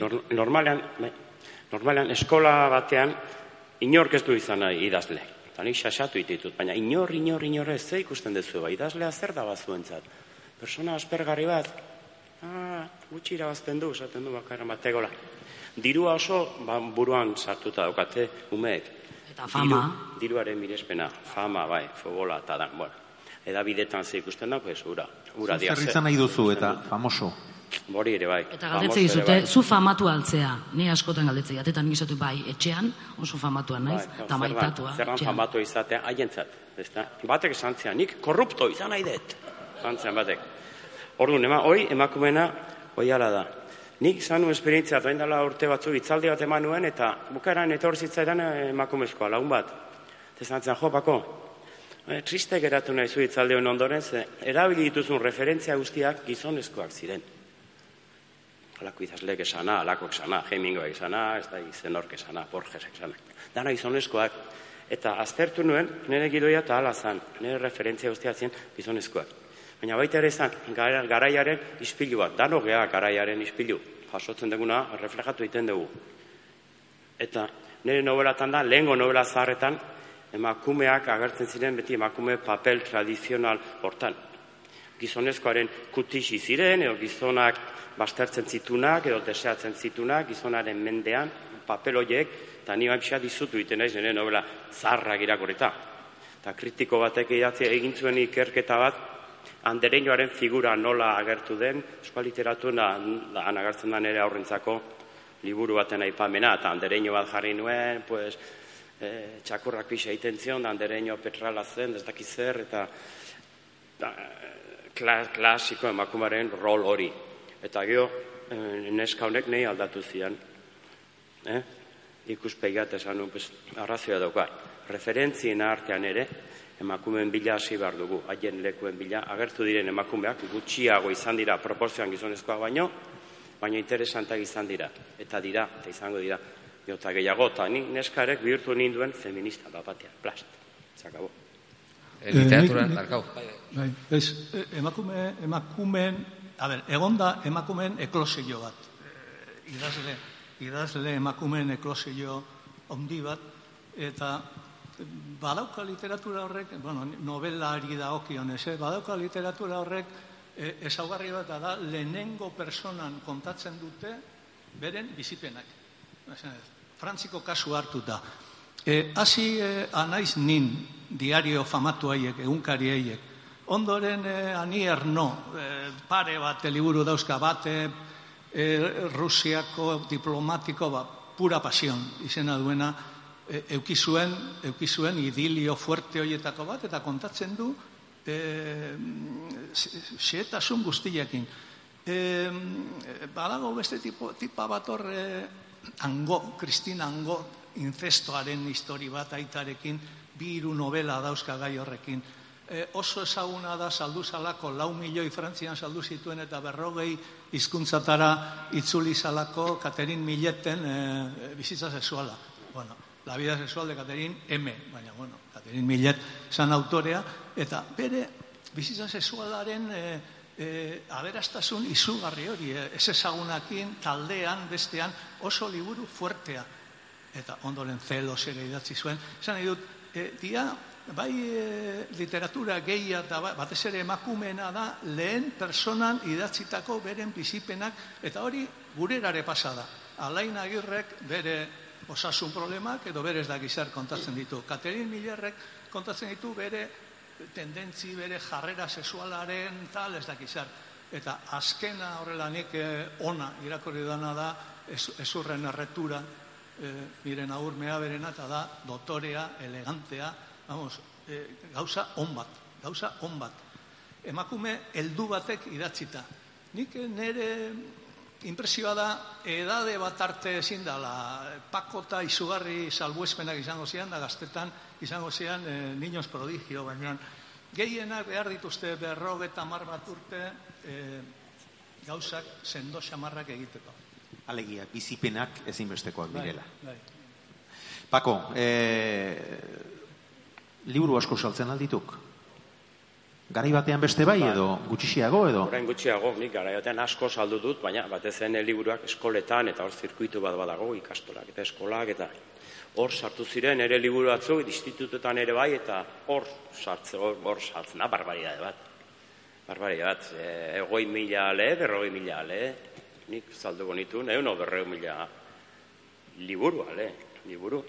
Nor, normalean, bai, normalean eskola batean inork ez du izan nahi idazle. Eta nik xaxatu ditut, baina inor, inor, inor ez ze ikusten duzu, ba, idazlea zer da bazuentzat. Persona aspergarri bat, ah, gutxi irabazten du, esaten du bakarra bategola. Dirua oso ba, buruan sartuta daukate umeek. Eta fama. Diru, diruaren mirespena, fama, bai, futbola eta da, bueno. Edabidetan ze ikusten da, pues, ura. Ura Zer izan nahi duzu eta famoso. Hori ere bai. Eta galdetze dizute, bai. zu famatu altzea, ni askotan galdetze eta nik bai, etxean, oso famatua naiz, Bai, eta maitatua. Zerran etxean. famatu izatea, haientzat. ezta? Batek esan zian, nik korrupto izan nahi dut. Esan zian batek. Orduan, ema, hoi emakumena, hoi ala da. Nik izan nuen esperientzia, doain dela urte batzu, itzaldi bat eman nuen, eta bukaeran etor zitzaidan eh, emakumezkoa, lagun bat. Eta zian, jo, bako, eh, triste geratu nahi zu itzaldi ondoren, ze erabili dituzun referentzia guztiak gizonezkoak ziren. Alako idazleek esana, alako esana, Hemingway esana, ez da izenork esana, Borges esana. Dana gizonezkoak. Eta aztertu nuen, nire gidoia eta ala zan, nire referentzia guztia zien gizonezkoak. Baina baita ere zan, gara- garaiaren ispilu bat, dano gea garaiaren ispilu. Jasotzen duguna, reflejatu egiten dugu. Eta nire nobelatan da, lehengo novela zaharretan, emakumeak agertzen ziren beti emakume papel tradizional hortan gizonezkoaren kutixi ziren, edo gizonak bastertzen zitunak, edo deseatzen zitunak, gizonaren mendean, papel horiek, eta ni pixat dizutu iten naiz nire novela zarrak irakorreta. Eta kritiko batek idatzi egin zuen ikerketa bat, andereñoaren figura nola agertu den, euskal literatura han agertzen da nire aurrentzako liburu baten aipamena, eta andereño bat jarri nuen, pues, e, txakurrak pixa egiten zion, andereño petrala zen, ez dakiz zer, eta da, klasiko emakumaren rol hori. Eta gero, eh, neska honek nahi aldatu zian. Eh? Ikuspegiat esan nuen, pues, arrazioa dauka. Referentzien artean ere, emakumeen bila hasi behar dugu, haien lekuen bila, agertu diren emakumeak gutxiago izan dira proporzioan gizonezkoa baino, baina interesantak izan dira, eta dira, eta izango dira, jota gehiago, eta ni neskarek bihurtu ninduen feminista bapatea, plast, zakabo. E, literatura, nik- nik- darkau. Bai, ez, e, emakume, emakumeen, a ber, egonda emakumeen eklosio bat. Idazle, idazle emakumeen eklosio handi bat, eta badauka literatura horrek, bueno, novelari da okionez, eh? badauka literatura horrek e, ezaugarri bat da lehenengo personan kontatzen dute beren bizipenak. Ez, Frantziko kasu hartuta. E, hasi e, anaiz nin diario famatu haiek, egunkari haiek. Ondoren e, ani erno, e, pare bat liburu dauzka bate, e, Rusiako diplomatiko, ba, pura pasion izena duena, e, eukizuen, eukizuen idilio fuerte hoietako bat, eta kontatzen du e, xetasun guztiekin. E, badago beste tipo, tipa bat hor, e, ango, Kristina Ango, incestoaren histori bat aitarekin, bi hiru novela dauzka gai horrekin. E, oso ezaguna da saldu zalako, lau milioi frantzian saldu zituen eta berrogei hizkuntzatara itzuli zalako Katerin Milleten e, bizitza sexuala. Bueno, la vida sexual de Katerin M, baina, bueno, Katerin Millet zan autorea, eta bere bizitza sexualaren e, e, aberastasun izugarri hori, e, ez ezagunakin, taldean, bestean, oso liburu fuertea eta ondoren zelos ere idatzi zuen. Esan nahi dut, e, dia, bai e, literatura gehia eta ba- batez ere emakumeena da lehen personan idatzitako beren bizipenak eta hori gurerare pasada. Alain Agirrek bere osasun problemak edo bere ez dakizar kontatzen ditu. Katerin Millerrek kontatzen ditu bere tendentzi, bere jarrera sexualaren tal ez dakizar. Eta azkena horrela nik eh, ona irakorri dana da ez, ezurren erretura e, nire naur mea berena, eta da dotorea, elegantea, vamos, e, gauza on bat, gauza on bat. Emakume heldu batek idatzita. Nik nire impresioa da, edade bat arte ezin dela, pakota izugarri salbuespenak izango zian, da gaztetan izango zian e, niños prodigio, baina gehienak behar dituzte berrogeta mar bat urte e, gauzak sendo xamarrak egiteko. Alegia, bizipenak ezinbestekoak Bai, direla. bai. Pako, e, liburu asko saltzen aldituk? Garai batean beste bai edo gutxixiago edo? Orain gutxiago, nik garaiotean asko saldu dut, baina batez zen liburuak eskoletan eta hor zirkuitu bat badago, ikastolak eta eskolak eta hor sartu ziren ere liburu batzuk, institutuetan ere bai, eta hor sartze, hor, hor sartzen da, barbaridade bat. Barbaridade bat, e, egoi mila ale, berrogei mila ale, nik salduko nitu, egun berrogei mila liburu ale, liburu,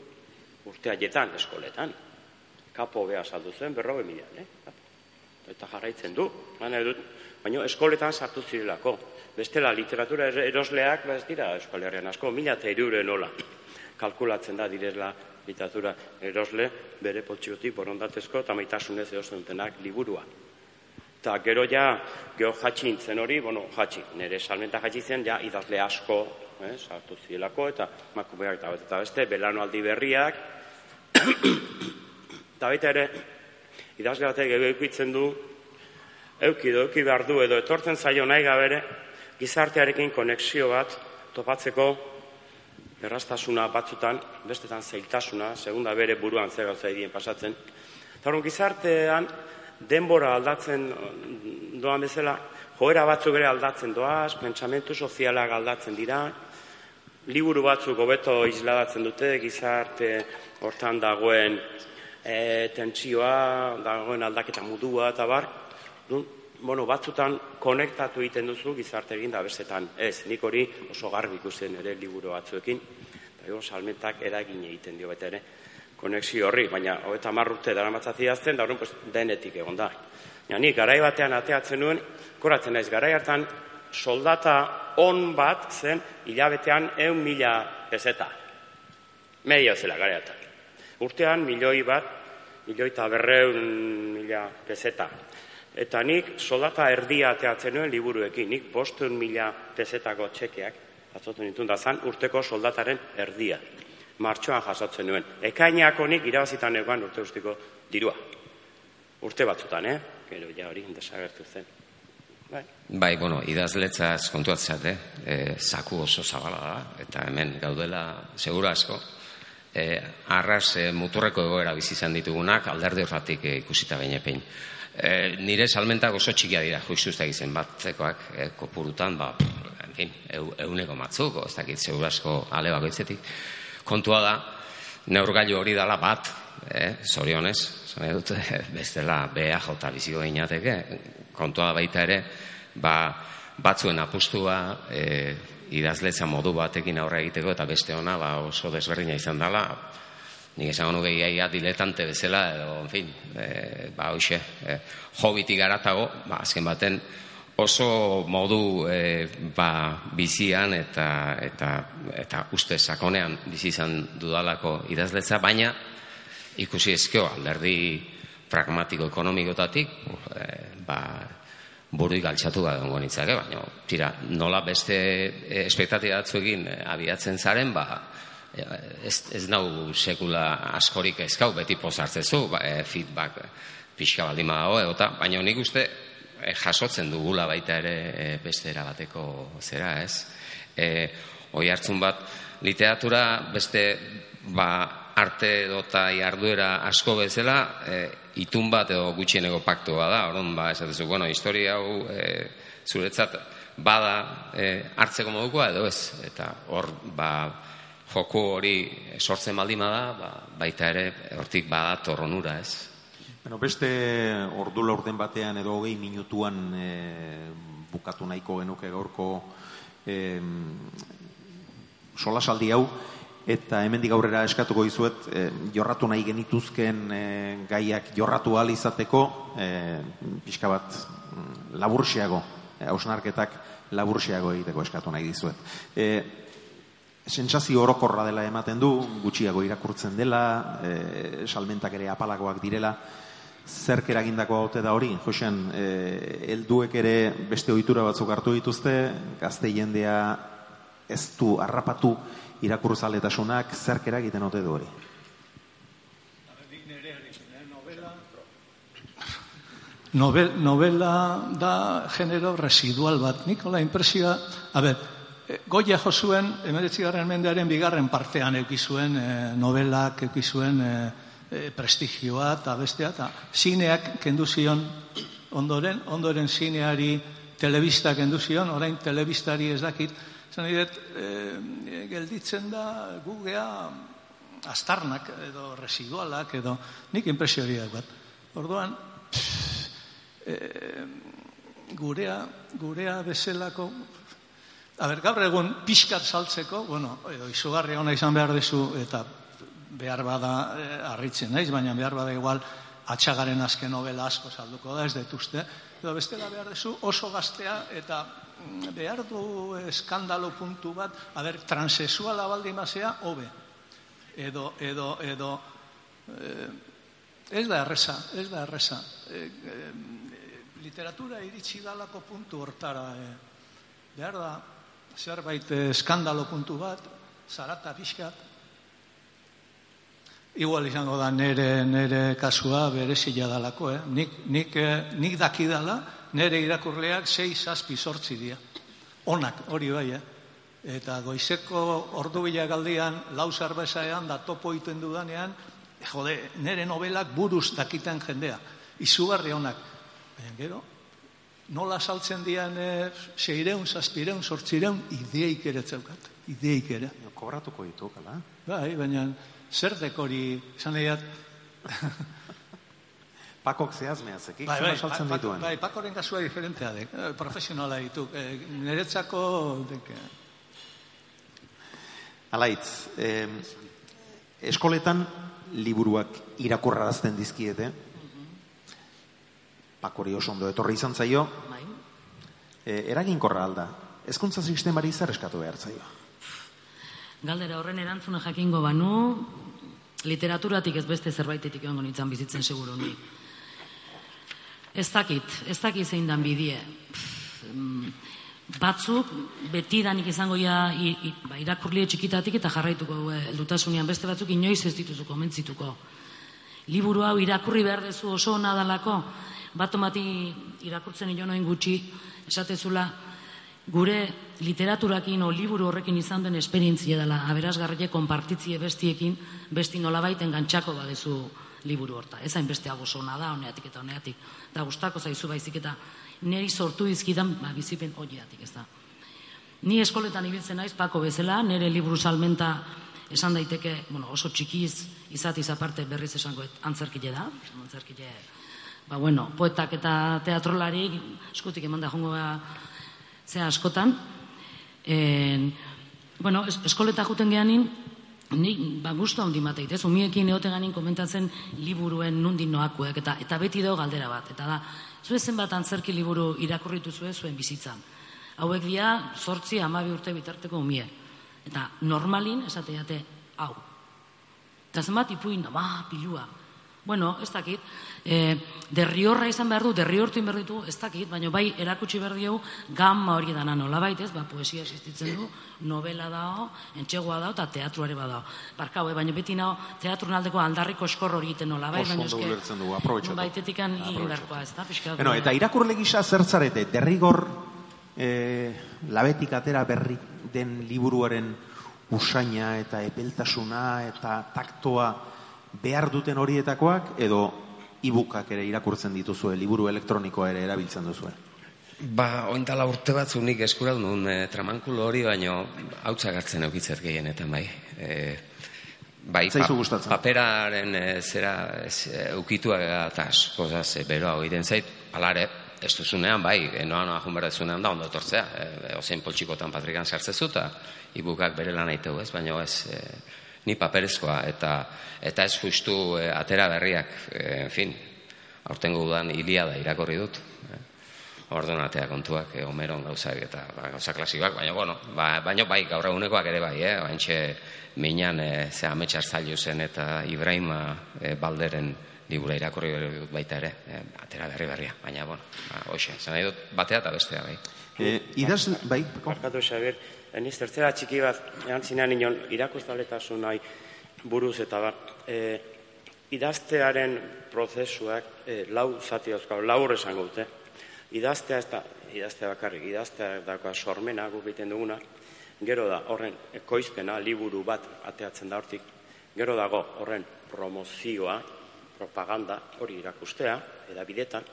urte haietan eskoletan. Kapo beha saldu zen, berrogei mila kapo eta jarraitzen du. Baina, eskoletan sartu zirelako. Bestela, literatura er- erosleak, ba ez dira Euskal Herrian asko, mila eta irure nola. Kalkulatzen da direla literatura erosle, bere potxiotik borondatezko eta maitasunez eosten dutenak liburua. Eta gero ja, geho jatxi nintzen hori, bueno, jatxi, nire salmenta jatxi zen, ja, idazle asko, eh, sartu zirelako, eta makumeak eta, eta beste, belano aldi berriak, eta baita ere, idazle batek egitzen du, euki edo euki behar du edo etortzen zaio nahi gabere, gizartearekin konexio bat topatzeko errastasuna batzutan, bestetan zailtasuna, segunda bere buruan zer gauza pasatzen. Eta gizartean denbora aldatzen doan bezala, joera batzuk ere aldatzen doaz, pentsamentu sozialak aldatzen dira, liburu batzuk hobeto isladatzen dute, gizarte hortan dagoen e, tentsioa, dagoen aldaketa mudua eta bar, nun, bueno, batzutan konektatu egiten duzu gizarte egin da bestetan. Ez, nik hori oso garbi ikusten ere liburu batzuekin, eta salmentak eragin egiten dio bete ere konexio horri, baina hogeita marrute dara matzat idazten, da pues, denetik egon da. Ja, nik garai batean ateatzen nuen, koratzen naiz, garai hartan soldata on bat zen hilabetean eun mila peseta. Media zela garai hartan. Urtean milioi bat, milioi eta berreun mila peseta. Eta nik soldata erdia ateatzen nuen liburuekin, nik bostun mila pesetako txekeak, atzotu nituen da zan, urteko soldataren erdia. Martxoan jasotzen nuen. Ekainako nik irabazitan egoan urte ustiko dirua. Urte batzutan, eh? Gero ja hori desagertu zen. Bai. Bai, bueno, idazletzaz kontuatzat, eh? E, zaku oso zabala da, eta hemen gaudela segura asko. E, arras e, muturreko egoera bizi izan ditugunak, alderdi horratik e, ikusita behinepein. E, nire salmentak oso txikia dira, juizuzta izen batzekoak, e, kopurutan, ba, en fin, eu, euneko matzuk, ez dakit segura asko ale bakoitzetik. Kontua da, neurgailu hori dala bat, eh, zorionez, zone dut, bestela BA jota biziko inateke, kontua baita ere, ba, batzuen apustua e, idazletza modu batekin aurre egiteko eta beste ona ba, oso desberdina izan dela, nik esango nuke iaia diletante bezala, edo, en fin, e, ba, hoxe, e, hobitik garatago, ba, azken baten, oso modu e, ba, bizian eta, eta, eta uste sakonean bizi izan dudalako idazletza, baina ikusi ezkeo alderdi pragmatiko ekonomikotatik e, ba, burui galtzatu gara dongo nitzake, baina tira, nola beste e, espektatiba batzuekin abiatzen zaren, ba, ez, ez nau sekula askorik ezkau, beti pozartzezu, ba, e, feedback pixka baldin badago, eta, baina nik uste jasotzen dugula baita ere e, beste erabateko zera, ez? E, oi hartzun bat, literatura beste ba, arte edota jarduera asko bezala, e, itun bat edo gutxieneko paktua da, orduan ba, esatezu, bueno, historia hau e, zuretzat bada e, hartzeko modukoa edo ez, eta hor ba, joku hori sortzen baldima da, ba, baita ere hortik bada torronura, ez? Bueno, beste ordu laurden batean edo hogei minutuan e, bukatu nahiko genuke gaurko e, solasaldi hau, eta hemendik aurrera eskatuko dizuet e, jorratu nahi genituzken e, gaiak jorratu ahal izateko e, pixka bat mm, laburxiago, e, hausnarketak laburxiago egiteko eskatu nahi dizuet. E, sentsazio orokorra dela ematen du, gutxiago irakurtzen dela, e, salmentak ere apalagoak direla, zerk eragindako haute da hori, Josean, e, helduek ere beste ohitura batzuk hartu dituzte, gazte jendea ez du harrapatu irakurzaletasunak, zerk eragiten haute du hori? Novel, novela da genero residual bat. Nikola impresioa, a ber, eh, Goia jo zuen, emeretzigarren mendearen bigarren partean eukizuen e, novelak, eukizuen e, e, prestigioa eta bestea, eta zineak kendu zion ondoren, ondoren zineari telebista kendu zion, orain telebistari ez dakit, zan e, gelditzen da gugea astarnak edo residualak edo nik impresioriak bat. Orduan, e, gurea, gurea bezalako A ber, gaur egun pixkat saltzeko, bueno, edo izugarri ona izan behar dezu, eta behar bada e, arritzen naiz, baina behar bada igual atxagaren azken novela asko salduko da, ez detuzte. Edo bestela behar dezu oso gaztea eta mm, behar du eskandalo puntu bat, a ber, transexuala baldi mazea, hobe. Edo, edo, edo, e, ez da erresa, ez da erresa. E, literatura iritsi dalako puntu hortara. E, behar da, zerbait eskandalo puntu bat, zarata pixkat, Igual izango da nere, nere kasua berezila dalako, eh? nik, nik, eh, nik dakidala nere irakurleak sei zazpi sortzi dira. Onak, hori bai, eh? Eta goizeko ordu galdian, lau zarbaizaean, da topo iten dudanean, jode, nere novelak buruz dakiten jendea. Izugarri onak. Baina gero, nola saltzen dian e, seireun, zazpireun, sortzireun, ideik ere zeukat. Ideik ere. Kobratuko ditu, kala? Bai, baina zer dekori, esan lehiat... Pakok zehaz mehazek, bai, bai, saltzen dituen. Bai, pakoren kasua diferentea dek, eh, profesionala ditu. E, niretzako... Dek, Alaitz, eh, eskoletan liburuak irakurrarazten dizkiete, pakori oso ondo etorri izan zaio, bai. e, eraginkorra alda, ezkuntza sistemari zer eskatu behar zaio? Galdera horren erantzuna jakingo banu, literaturatik ez beste zerbaitetik egongo nintzen bizitzen seguru ni. Ez dakit, ez dakit zein dan bidie. Mm, batzuk, beti danik izango ja, ba, irakurlie txikitatik eta jarraituko e, eldutasunean beste batzuk inoiz ez dituzuko, mentzituko. Liburu hau irakurri behar dezu oso nadalako, bat irakurtzen ino noin gutxi, esatezula, gure literaturakin o liburu horrekin izan den esperientzia dela, aberazgarrie konpartitzie bestiekin, besti nola baiten gantxako badezu liburu horta. Ez hain beste agosona da, honeatik eta honeatik. Da gustako zaizu baizik eta neri sortu izkidan, ba, bizipen hoiatik ez da. Ni eskoletan ibiltzen naiz, pako bezala, nire liburu salmenta esan daiteke, bueno, oso txikiz izatiz aparte berriz esango antzerkile da, antzerkile ba, bueno, poetak eta teatrolari eskutik eman da jongo ze askotan. En, bueno, es, eskoleta juten geanin, ni ba, gustu handi mateit, ez? Umiekin eote ganin komentatzen liburuen nundin noakuek, eta, eta beti dago galdera bat. Eta da, zuen zenbat antzerki liburu irakurritu zuen zuen bizitzan. Hauek dia, sortzi amabi urte bitarteko umie. Eta normalin, esateate, hau. Eta zenbat ipuin, ba, pilua. Bueno, ez dakit, e, derriorra izan behar du, derriortu behar ditu, ez dakit, baina bai erakutsi behar diegu gamma hori dana nola baitez, ba, poesia existitzen du, novela dao, entxegoa dao, eta teatruare badao. Barkau, eh, baina beti nao, teatru naldeko aldarriko eskor hori egiten nola, bai, baina eske... du, aprobetxatu. Baitetik ez da, pixka. Bueno, eta irakurle gisa zertzarete, derrigor e, labetik atera berri den liburuaren usaina eta epeltasuna eta taktoa behar duten horietakoak edo ibukak ere irakurtzen dituzue, liburu elektronikoa ere erabiltzen duzue? Ba, ointala urte batzu nik eskuratu nuen e, tramankulo hori, baino hautsa gartzen eukitzet gehienetan bai. E, bai, Zaizu gustatzen? paperaren e, zera eukitua eta asko zaz, beroa egiten zait, alare, ez duzunean, bai, e, noa noa junberdezunean da, ondo etortzea, e, ozein poltsikotan patrikan sartzezu, eta ibukak bere lan aiteu ez, baina ez, e, ni paperezkoa eta eta ez justu e, atera berriak, e, en fin, aurtengo udan ilia da irakorri dut. E. ordonatea kontuak, e, Homeron gauzak eta ba, gauza klasikoak, baina bueno, ba, baina bai gaur egunekoak ere bai, eh, baintxe minan e, ze ametsa zen eta Ibrahima e, Balderen libura irakurri dut baita ere, e, atera berri berria, baina bueno, ba, hoxe, zen nahi dut batea eta bestea bai. E, idaz, bai, Barkatu, Xabier, eniz tertzera txiki bat, erantzinean inon, irakustaletasun nahi buruz eta bar, e, idaztearen prozesuak e, lau zati dauzkau, lau esango dute. Idaztea ez da, idaztea bakarrik, idaztea dagoa sormena guk egiten duguna, gero da horren ekoizpena, liburu bat ateatzen da hortik, gero dago horren promozioa, propaganda, hori irakustea, edabidetan,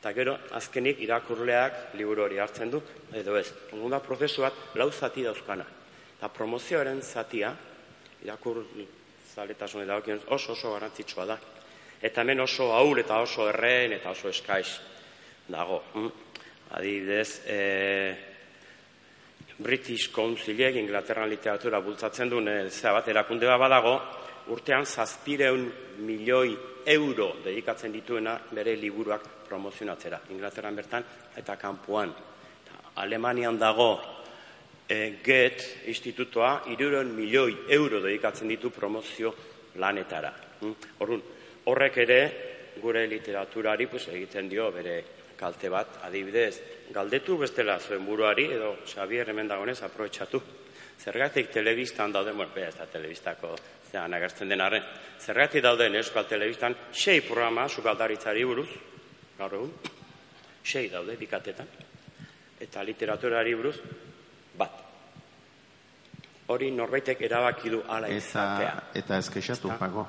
eta gero azkenik irakurleak liburu hori hartzen du, edo ez. Ongun da prozesu bat lau zati dauzkana. Eta promozioaren zatia, irakur zaletasun edakien oso oso garantzitsua da. Eta hemen oso aur eta oso erren eta oso eskaiz dago. Mm? Adibidez, e, British Councilek Inglaterran literatura bultzatzen duen e, zera bat erakunde badago, urtean zazpireun milioi euro dedikatzen dituena bere liburuak promozionatzera. Inglaterran bertan eta kanpoan. Alemanian dago e, GET institutoa iruron milioi euro dedikatzen ditu promozio lanetara. Mm? Horun, horrek ere gure literaturari pues, egiten dio bere kalte bat, adibidez, galdetu bestela zuen buruari, edo Xavier hemen dagoenez, aprobetsatu. Zergatik telebistan dauden, bueno, ez da telebistako zean agertzen denarren, zergatik dauden euskal telebistan, sei programa sukaldaritzari buruz, gaur egun, sei daude bikatetan, eta literaturari buruz, bat. Hori norbaitek erabaki du ala izatea. Eta, eta ez kexatu, pago.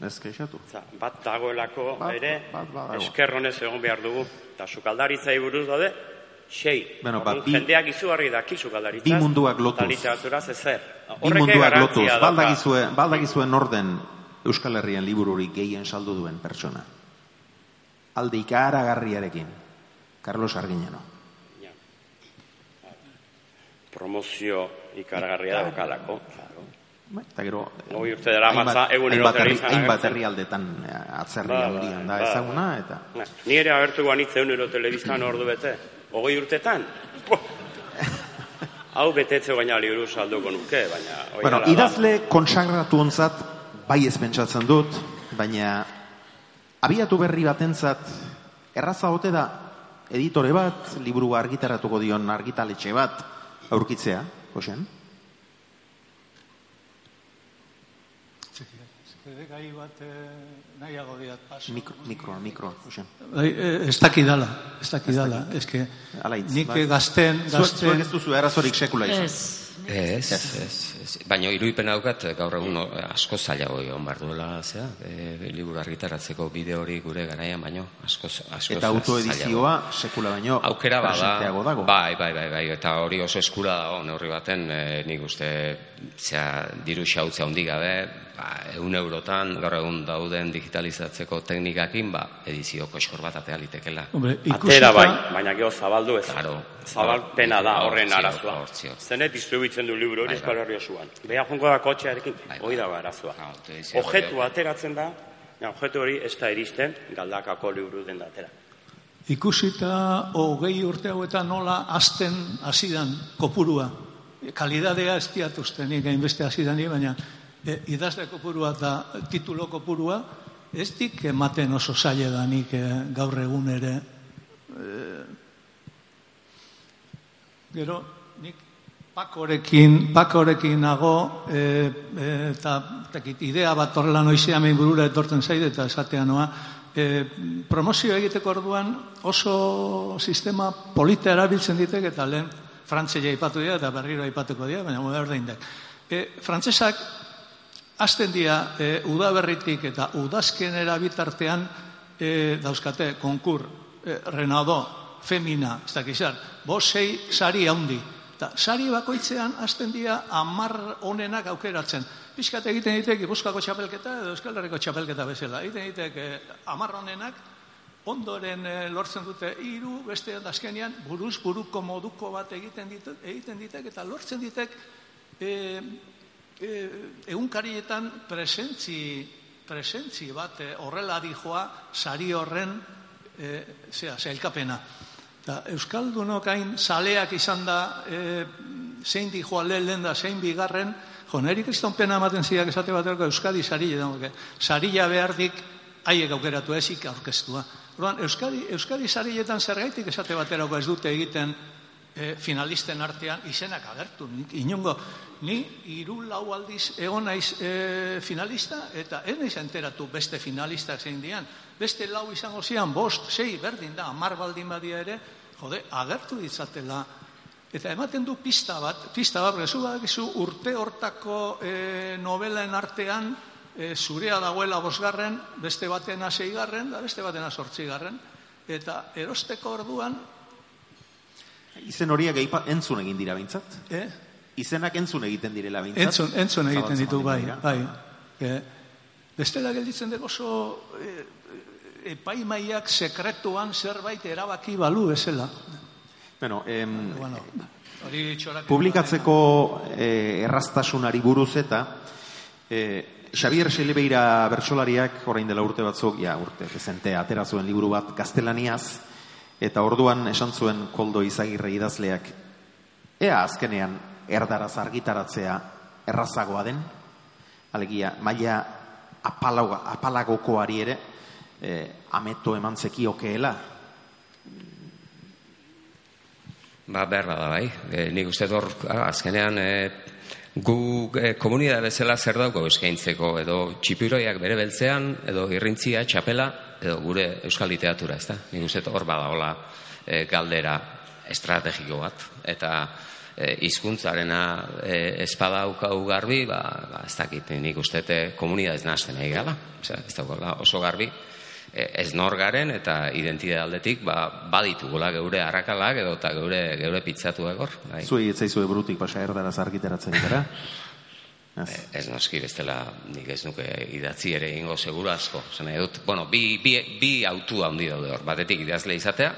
Ez kexatu. Bat dagoelako Bat- ere, bat badago. eskerronez egon behar dugu. Eta sukaldaritzai buruz daude, sei. Bueno, ba, bi- jendeak izugarri daki sukaldaritzaz. bi munduak lotuz. Eta literaturaz ezer. Bi munduak lotuz, baldagizue, baldagizue norden Euskal Herrian libururik gehien saldu duen pertsona. Alde ikaragarriarekin. Carlos Arguiñano. Ja. Promozio ikaragarria daukalako. Bai, Eta gero... Hogei urte dara matza, hainbat- egunero hainbat herri- Hainbat herrialdetan eh, atzerri Ba, ba, handian da ba, ezaguna, eta... Na, Ni ere agertu guanitz egunero telebistan ordu bete. Hogei urtetan. Hau betetze baina liburu salduko nuke, baina... hoi Bueno, hala da. idazle konsagratu onzat, bai ez pentsatzen dut, baina abiatu berri batentzat erraza ote da editore bat, liburu argitaratuko dion argitaletxe bat aurkitzea, Josean? Gai bat eh, nahiago diat paso. Mikro, mikroa, mikroa. Bai, eh, ez dakidala, ez dakidala. Ez que nik bai. gazten, Zuek, zuek gazten, ez duzu arazorik sekula izan. Ez, Ez, ez, ez. Baina irudipena daukat gaur egun asko zailago egon behar duela, zea, e, liburu argitaratzeko bide hori gure garaian, baino asko, asko Eta autoedizioa sekula baino aukera bada, dago. bai, bai, bai, bai, eta hori oso eskura dago, neurri baten, e, nik uste, zea, diru xautzea hundi gabe, ba, eun eurotan, gaur egun dauden digitalizatzeko teknikakin, ba, edizio koskor bat atea litekela. hombre, Atera bai, baina gero zabaldu ez. Claro. Zabalpena da horren arazoa. hortzio. Zenet distribuitzen du liburu hori Bai, Euskal bai. Herri osoan. Beha jongo da kotxearekin, Bai, hori dago arazoa. Ah, Ojetu ateratzen da, ja, ojetu hori ez da iristen galdakako liburu den datera. ikusita hogei urte hauetan nola azten hasidan kopurua. Kalidadea ez diatuztenik hainbeste hasidanik, baina e, idazle kopurua eta titulo kopurua ez dik ematen oso zaila da nik e, gaur egun ere. E, gero, nik pakorekin, pakorekin nago e, e, eta tekit, idea bat horrela noizea mein burura etortzen zaide eta esatea noa. E, promozio egiteko orduan oso sistema polita erabiltzen ditek eta lehen frantzia aipatu dira eta berriro aipatuko dira, baina berdin dek. E, frantsesak Azten dira e, udaberritik eta udazkenera bitartean e, dauzkate konkur, e, Renaudot, Femina, ez dakizar, bo sei sari haundi. Eta sari bakoitzean azten dira amar onenak aukeratzen. Piskat egiten ditek Gipuzkoako txapelketa edo Euskal Herriko txapelketa bezala. Egiten ditek e, amar onenak ondoren e, lortzen dute hiru beste azkenean buruz buruko moduko bat egiten ditek, egiten ditek eta lortzen ditek e, egunkarietan presentzi, presentzi bat e, horrela dijoa sari horren e, zera, zailkapena. Eta Euskaldunok hain saleak izan da, e, zein di joa lehen da, zein bigarren, jo, neri kriston pena ematen zidak esate baterako Euskadi sarile da, sarila behardik haiek aukeratu ezik aurkeztua. Orduan, Euskadi, Euskadi sariletan zergaitik esate baterako ez dute egiten e, finalisten artean izenak agertu. Inungo, ni hiru lau aldiz egon naiz e, finalista eta ez naiz enteratu beste finalistak zein dian. Beste lau izango zian, bost, sei, berdin da, amar baldin badia ere, jode, agertu ditzatela. Eta ematen du pista bat, pista bat, gezu badakizu urte hortako e, novelaen artean e, zurea dagoela bosgarren, beste batena seigarren, da beste batena sortzigarren. Eta erosteko orduan, Izen horiak entzun egin dira bintzat? eh? Izenak entzun egiten direla bintzat? Entzun, entzun egiten ditu, bai, bai. E, bestela gelditzen dugu oso e, epaimaiak sekretuan zerbait erabaki balu bezala. Bueno, em, Bueno, publikatzeko eh, erraztasunari buruz eta eh, Xavier Xelebeira bertsolariak orain dela urte batzuk, ja urte, dezente, atera zuen liburu bat gaztelaniaz, eta orduan esan zuen koldo izagirre idazleak, ea azkenean erdaraz argitaratzea errazagoa den, alegia, maila apalago, apalagokoari ere, eh, ameto eman zekiokeela, Ba, behar da bai. E, nik uste dut hor, ah, azkenean, e, gu e, komunidade bezala zer dauko eskaintzeko, edo txipiroiak bere beltzean, edo irrintzia, txapela, edo gure euskal literatura, ez da? Nik uste hor badagola e, galdera estrategiko bat, eta e, izkuntzarena e, espadaukagu garbi, ba, ba, ez dakit, nik uste dut komunidadez nazten egin gala, Osea, ez daukala oso garbi, e, ez nor garen eta identitate aldetik ba, baditugula geure arrakalak edo eta geure, geure pitzatuak hor. Bai. zuei etzaizue burutik pasa erdaraz argitaratzen gara. Ez. Ez noski bestela nik ez nuke idatzi ere ingo seguru asko. Zene dut, bueno, bi, bi, bi autu handi daude hor. Batetik idazle izatea,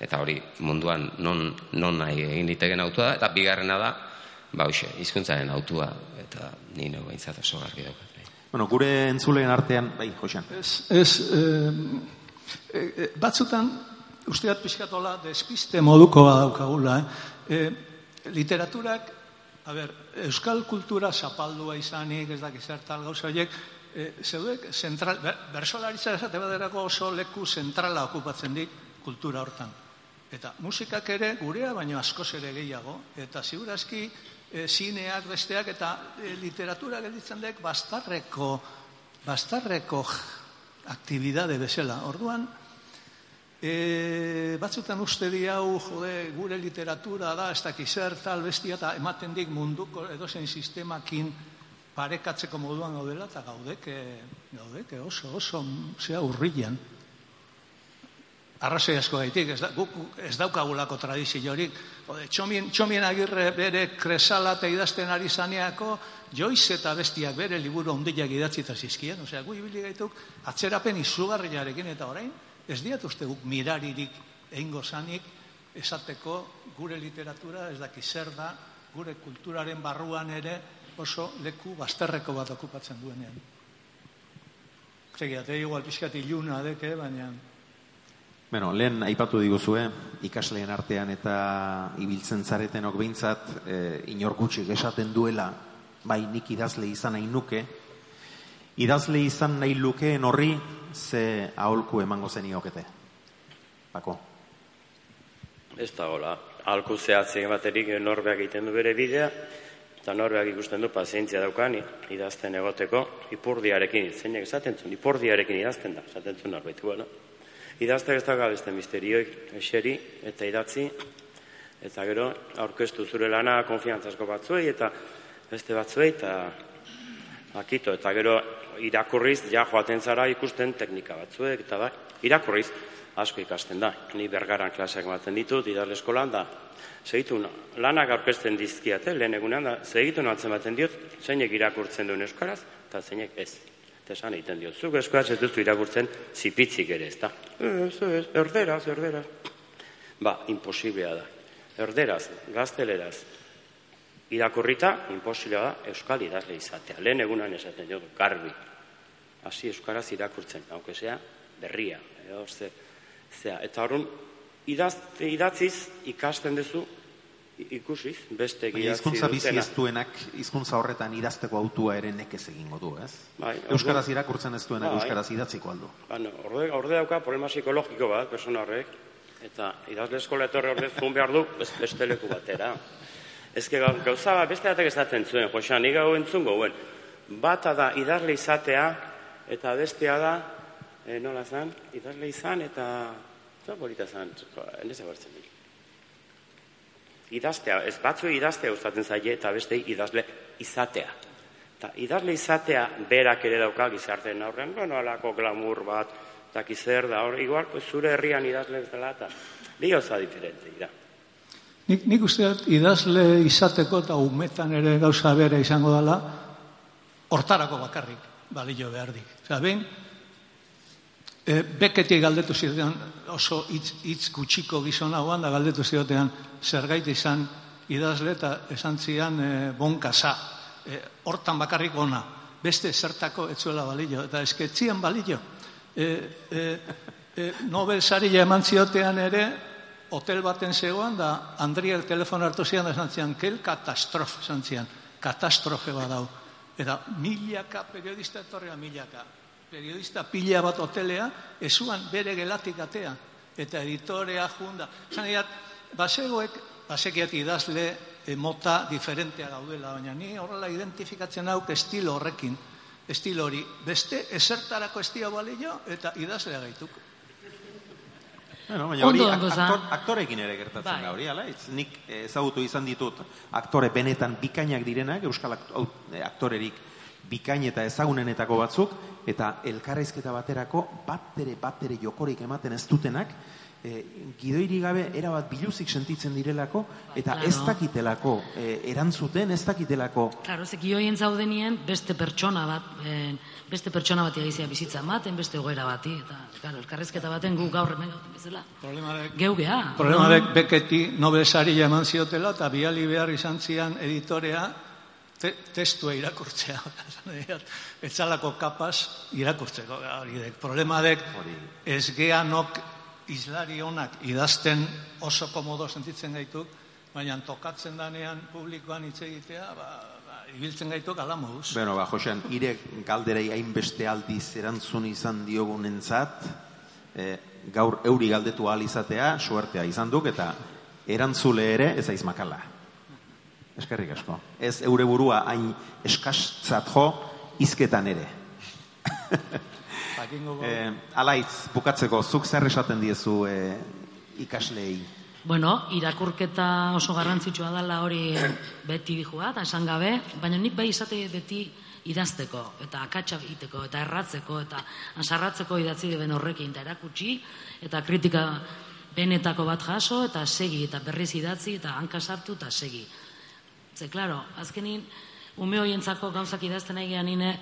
eta hori munduan non, non nahi egin ditegen autua da, eta bigarrena da, ba hoxe, hizkuntzaren autua, eta ni neu behintzat oso garbi daukat. Bueno, gure entzuleen artean, bai, Josean. Ez, ez eh, eh, batzutan, usteat pixkatola, despiste moduko daukagula, eh? eh? Literaturak, a ber, euskal kultura zapaldua izanik, ez dakiz zertal gauza horiek, eh, zeudek, zentral, ber, bersolaritza esate baderako oso leku zentrala okupatzen dik kultura hortan. Eta musikak ere gurea baino askoz ere gehiago, eta ziurazki e, zineak besteak eta e, literatura gelditzen dek bastarreko bastarreko aktibidade bezala. Orduan, e, batzutan uste di hau, jode, gure literatura da, ez dakiz zer, tal, bestia, eta ematen dik munduko edozein sistemakin parekatzeko moduan gaudela, eta gaudeke, gaudeke oso, oso, zea urrilan. Arrazoi asko gaitik, ez, da, guk ez daukagulako tradiziorik. Jode, txomien, txomien agirre bere kresala eta idazten ari zaneako, joiz eta bestiak bere liburu ondiak idatzita zizkien. Osea, gu ibili gaituk atzerapen izugarriarekin eta orain, ez diat uste guk miraririk egingo zanik esateko gure literatura ez daki zer da, gure kulturaren barruan ere oso leku bazterreko bat okupatzen duenean. Segiate, igual pixkat iluna deke, baina... Bueno, lehen aipatu diguzue, ikasleen artean eta ibiltzen zaretenok behintzat, e, inor gutxik esaten duela, bai nik idazle izan nahi nuke, idazle izan nahi lukeen horri, ze aholku emango zeniokete. Bako. Ez da hola. Alku zehatzen baterik norbeak egiten du bere bidea, eta norbeak ikusten du pazientzia daukan idazten egoteko, ipurdiarekin, zeinek esaten zuen, ipurdiarekin idazten da, esaten zuen norbait, bueno. Idaztek ez dauka beste misterioik eseri eta idatzi, eta gero aurkeztu zure lana konfiantzasko batzuei eta beste batzuei eta akito, eta gero irakurriz ja joaten zara ikusten teknika batzuek eta bai, irakurriz asko ikasten da. Ni bergaran klaseak ematen ditut idazle eskolan da. Segitu lanak aurkezten dizkiate lehen egunean da segitu natzen baten diot zeinek irakurtzen duen euskaraz eta zeinek ez. Eta esan egiten diot, zuk euskaraz ez duzu irakurtzen zipitzik ere, ez da? Ez, ez, erderaz, erderaz. Ba, imposiblea da. Erderaz, gazteleraz, irakurrita, imposiblea da euskal idazle izatea. Lehen egunan esaten dut, garbi. Hasi euskaraz irakurtzen, aunque sea berria. Edo, ze, zea. Eta horren, idaz, idatziz ikasten duzu ikusiz, beste Baina idatzi hizkuntza bizi ez duenak hizkuntza horretan idazteko autua ere nekez egingo du, ez? Bai, Euskaraz irakurtzen ez duenak Bai. euskaraz idatziko aldu. Bueno, orde, orde dauka problema psikologiko bat, persona horrek, eta idazle eskola etorri ordez jun behar du bes- beste leku batera. Ez que gau- gauza bat, beste batek esaten zuen, Josa, nik hau entzun gouen. Bata da idazle izatea, eta bestea da, e, nola zan, idazle izan, eta, za polita zan, enez ebertzen nik. Idaztea, ez batzu idaztea gustatzen zaie, eta beste idazle izatea. Eta idazle izatea berak ere dauka gizarteen aurrean, bueno, alako glamour bat, eta zer da, hor, igual, zure herrian idazle ez dela, eta bi gauza diferente, dira. Nik, nik uste dut idazle izateko eta umetan ere gauza bera izango dela, hortarako bakarrik balio behardik. Osea, behin, e, beketi galdetu ziotean oso hitz, hitz gutxiko gizon hauan, da galdetu ziotean zergait izan idazle eta esan zian e, bonkasa. E, hortan bakarrik ona, beste zertako etzuela balio, eta esketzian balio. E, e, e, Nobel eman ziotean ere, hotel baten zegoan, da Andria telefono hartu zian, esan zian, kel katastrof, esan zian, katastrofe badau. Eta milaka periodista etorrea milaka. Periodista pila bat hotelea, ezuan bere gelatik atea. Eta editorea junda. Zan egat, basegoek, basekiat idazle e, mota diferentea gaudela, baina ni horrela identifikatzen hauk estilo horrekin, estilo hori. Beste esertarako estilo balio eta idazlea gaituk. Bueno, baina hori aktor, aktorekin ere gertatzen Bai. da hori, ala? Ez, nik eh, ezagutu izan ditut aktore benetan bikainak direnak, euskal eh, aktorerik bikain eta ezagunenetako batzuk, eta elkarrizketa baterako batere batere jokorik ematen ez dutenak, e, gidoiri gabe erabat biluzik sentitzen direlako, eta Bai, ez claro. dakitelako e, erantzuten, ez dakitelako Claro, zeki hoien zaudenien beste pertsona bat, eh, beste pertsona bat egizia bizitza ematen, beste egoera bati, eta, claro, elkarrezketa baten gu gaur hemen gauden bezala. Problemarek Geu gea. Problemarek beketi Nobel saria eman ziotela eta biali behar izan zian editorea te, testua irakurtzea. Etzalako kapaz irakurtzeko. Hori dek. Problemadek Hori. ez geanok islari onak idazten oso komodo sentitzen gaituk, baina tokatzen danean publikoan hitz egitea, ba, ba, ibiltzen gaituk ala moduz. Bueno, ba, Josean, ire galderei hainbeste aldiz erantzun izan diogunentzat, e, gaur euri galdetu ahal izatea, suertea izan duk, eta erantzule ere ez aiz makala. Eskerrik asko. Ez eure burua hain eskastzat jo, izketan ere. Jakingo go- E, alaitz, bukatzeko, zuk zer esaten diezu e, ikasleei? Bueno, irakurketa oso garrantzitsua dela hori beti dijua, eta esan gabe, baina nik bai izate beti idazteko, eta akatsa egiteko, eta erratzeko, eta ansarratzeko idatzi deben horrekin, eta erakutsi, eta kritika benetako bat jaso, eta segi, eta berriz idatzi, eta hanka sartu, eta segi. Ze, klaro, azkenin, ume hoientzako gauzak idazten gehan nine,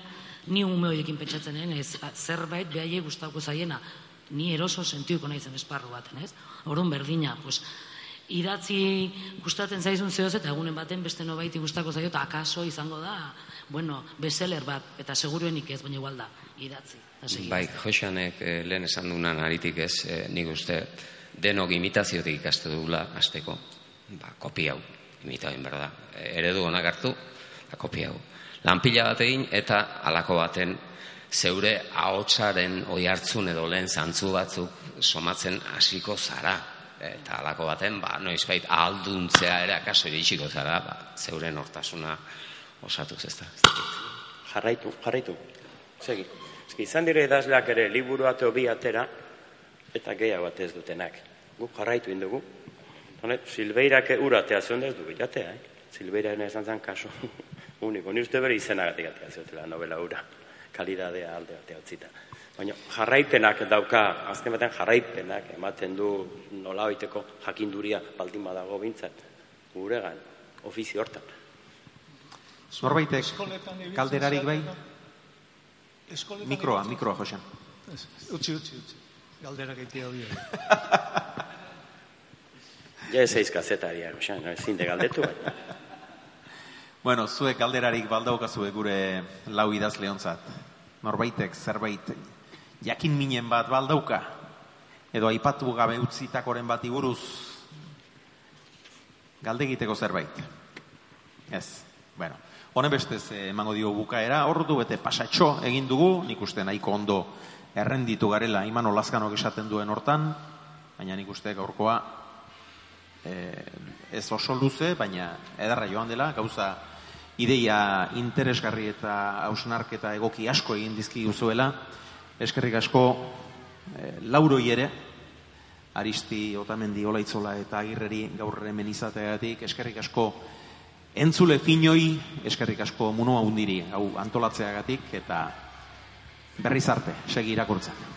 ni ume hoiekin pentsatzen, eh, ez, zerbait behaiek gustauko zaiena, ni eroso sentiuko naizen esparru baten, ez? Orduan berdina, pues, idatzi gustatzen zaizun zehoz eta egunen baten beste nobaiti gustako zaio eta akaso izango da, bueno, beseler bat, eta seguruenik ez, baina igual da, idatzi. Bai, Joxanek eh, lehen esan dunan aritik ez, eh, nik uste denok imitaziotik ikastu dugula hasteko. Ba, kopi hau, imita egin behar da. Eh, Eredu onak hartu, ba, kopi hau. Lanpila bat egin eta halako baten zeure ahotsaren oi hartzun edo lehen zantzu batzuk somatzen hasiko zara. Eta halako baten, ba, noizbait ahalduntzea ere akaso iritsiko zara, ba, zeure nortasuna osatuz ez da. Jarraitu, jarraitu. Segi. Izan dire idazleak ere liburu bat bi atera, eta gehiago bat ez dutenak. Gu jarraitu indugu. Honet, Silbeirak uratea zion ez du bilatea, eh? Silbeiraren esan zen kaso uniko. Ni uste bere izenagatik atea ziotela novela ura. Kalidadea alde batea utzita. Baina jarraipenak dauka, azken batean jarraipenak ematen du nola hoiteko jakinduria baldin badago bintzat. Guregan, ofizio hortan. Ibiltzen kalderarik bai? Mikroa, mikroa, Josean. Ez, Utzi, utzi, utzi. Galderak egitea hori. Ja ez eiz kazetaria, osean, no, ezin de galdetu, baina. Bueno, zuek galderarik baldaukazue gure lau idazleontzat. Norbaitek zerbait jakin minen bat baldauka. edo aipatu gabe utzitakoren bati buruz galde egiteko zerbait. Ez. Bueno, honen bestez eh, emango dio bukaera, ordu bete pasatxo egin dugu, nik uste nahiko ondo errenditu garela iman olazkanok esaten duen hortan, baina nik uste gaurkoa ez oso luze, baina edarra joan dela, gauza ideia interesgarri eta hausnarketa egoki asko egin dizki guzuela, eskerrik asko e, lauroi ere, Aristi Otamendi Olaitzola eta Agirreri gaur hemen izateagatik. Eskerrik asko entzule finoi eskerrik asko muno handiri hau antolatzeagatik eta berriz arte segi irakurtzen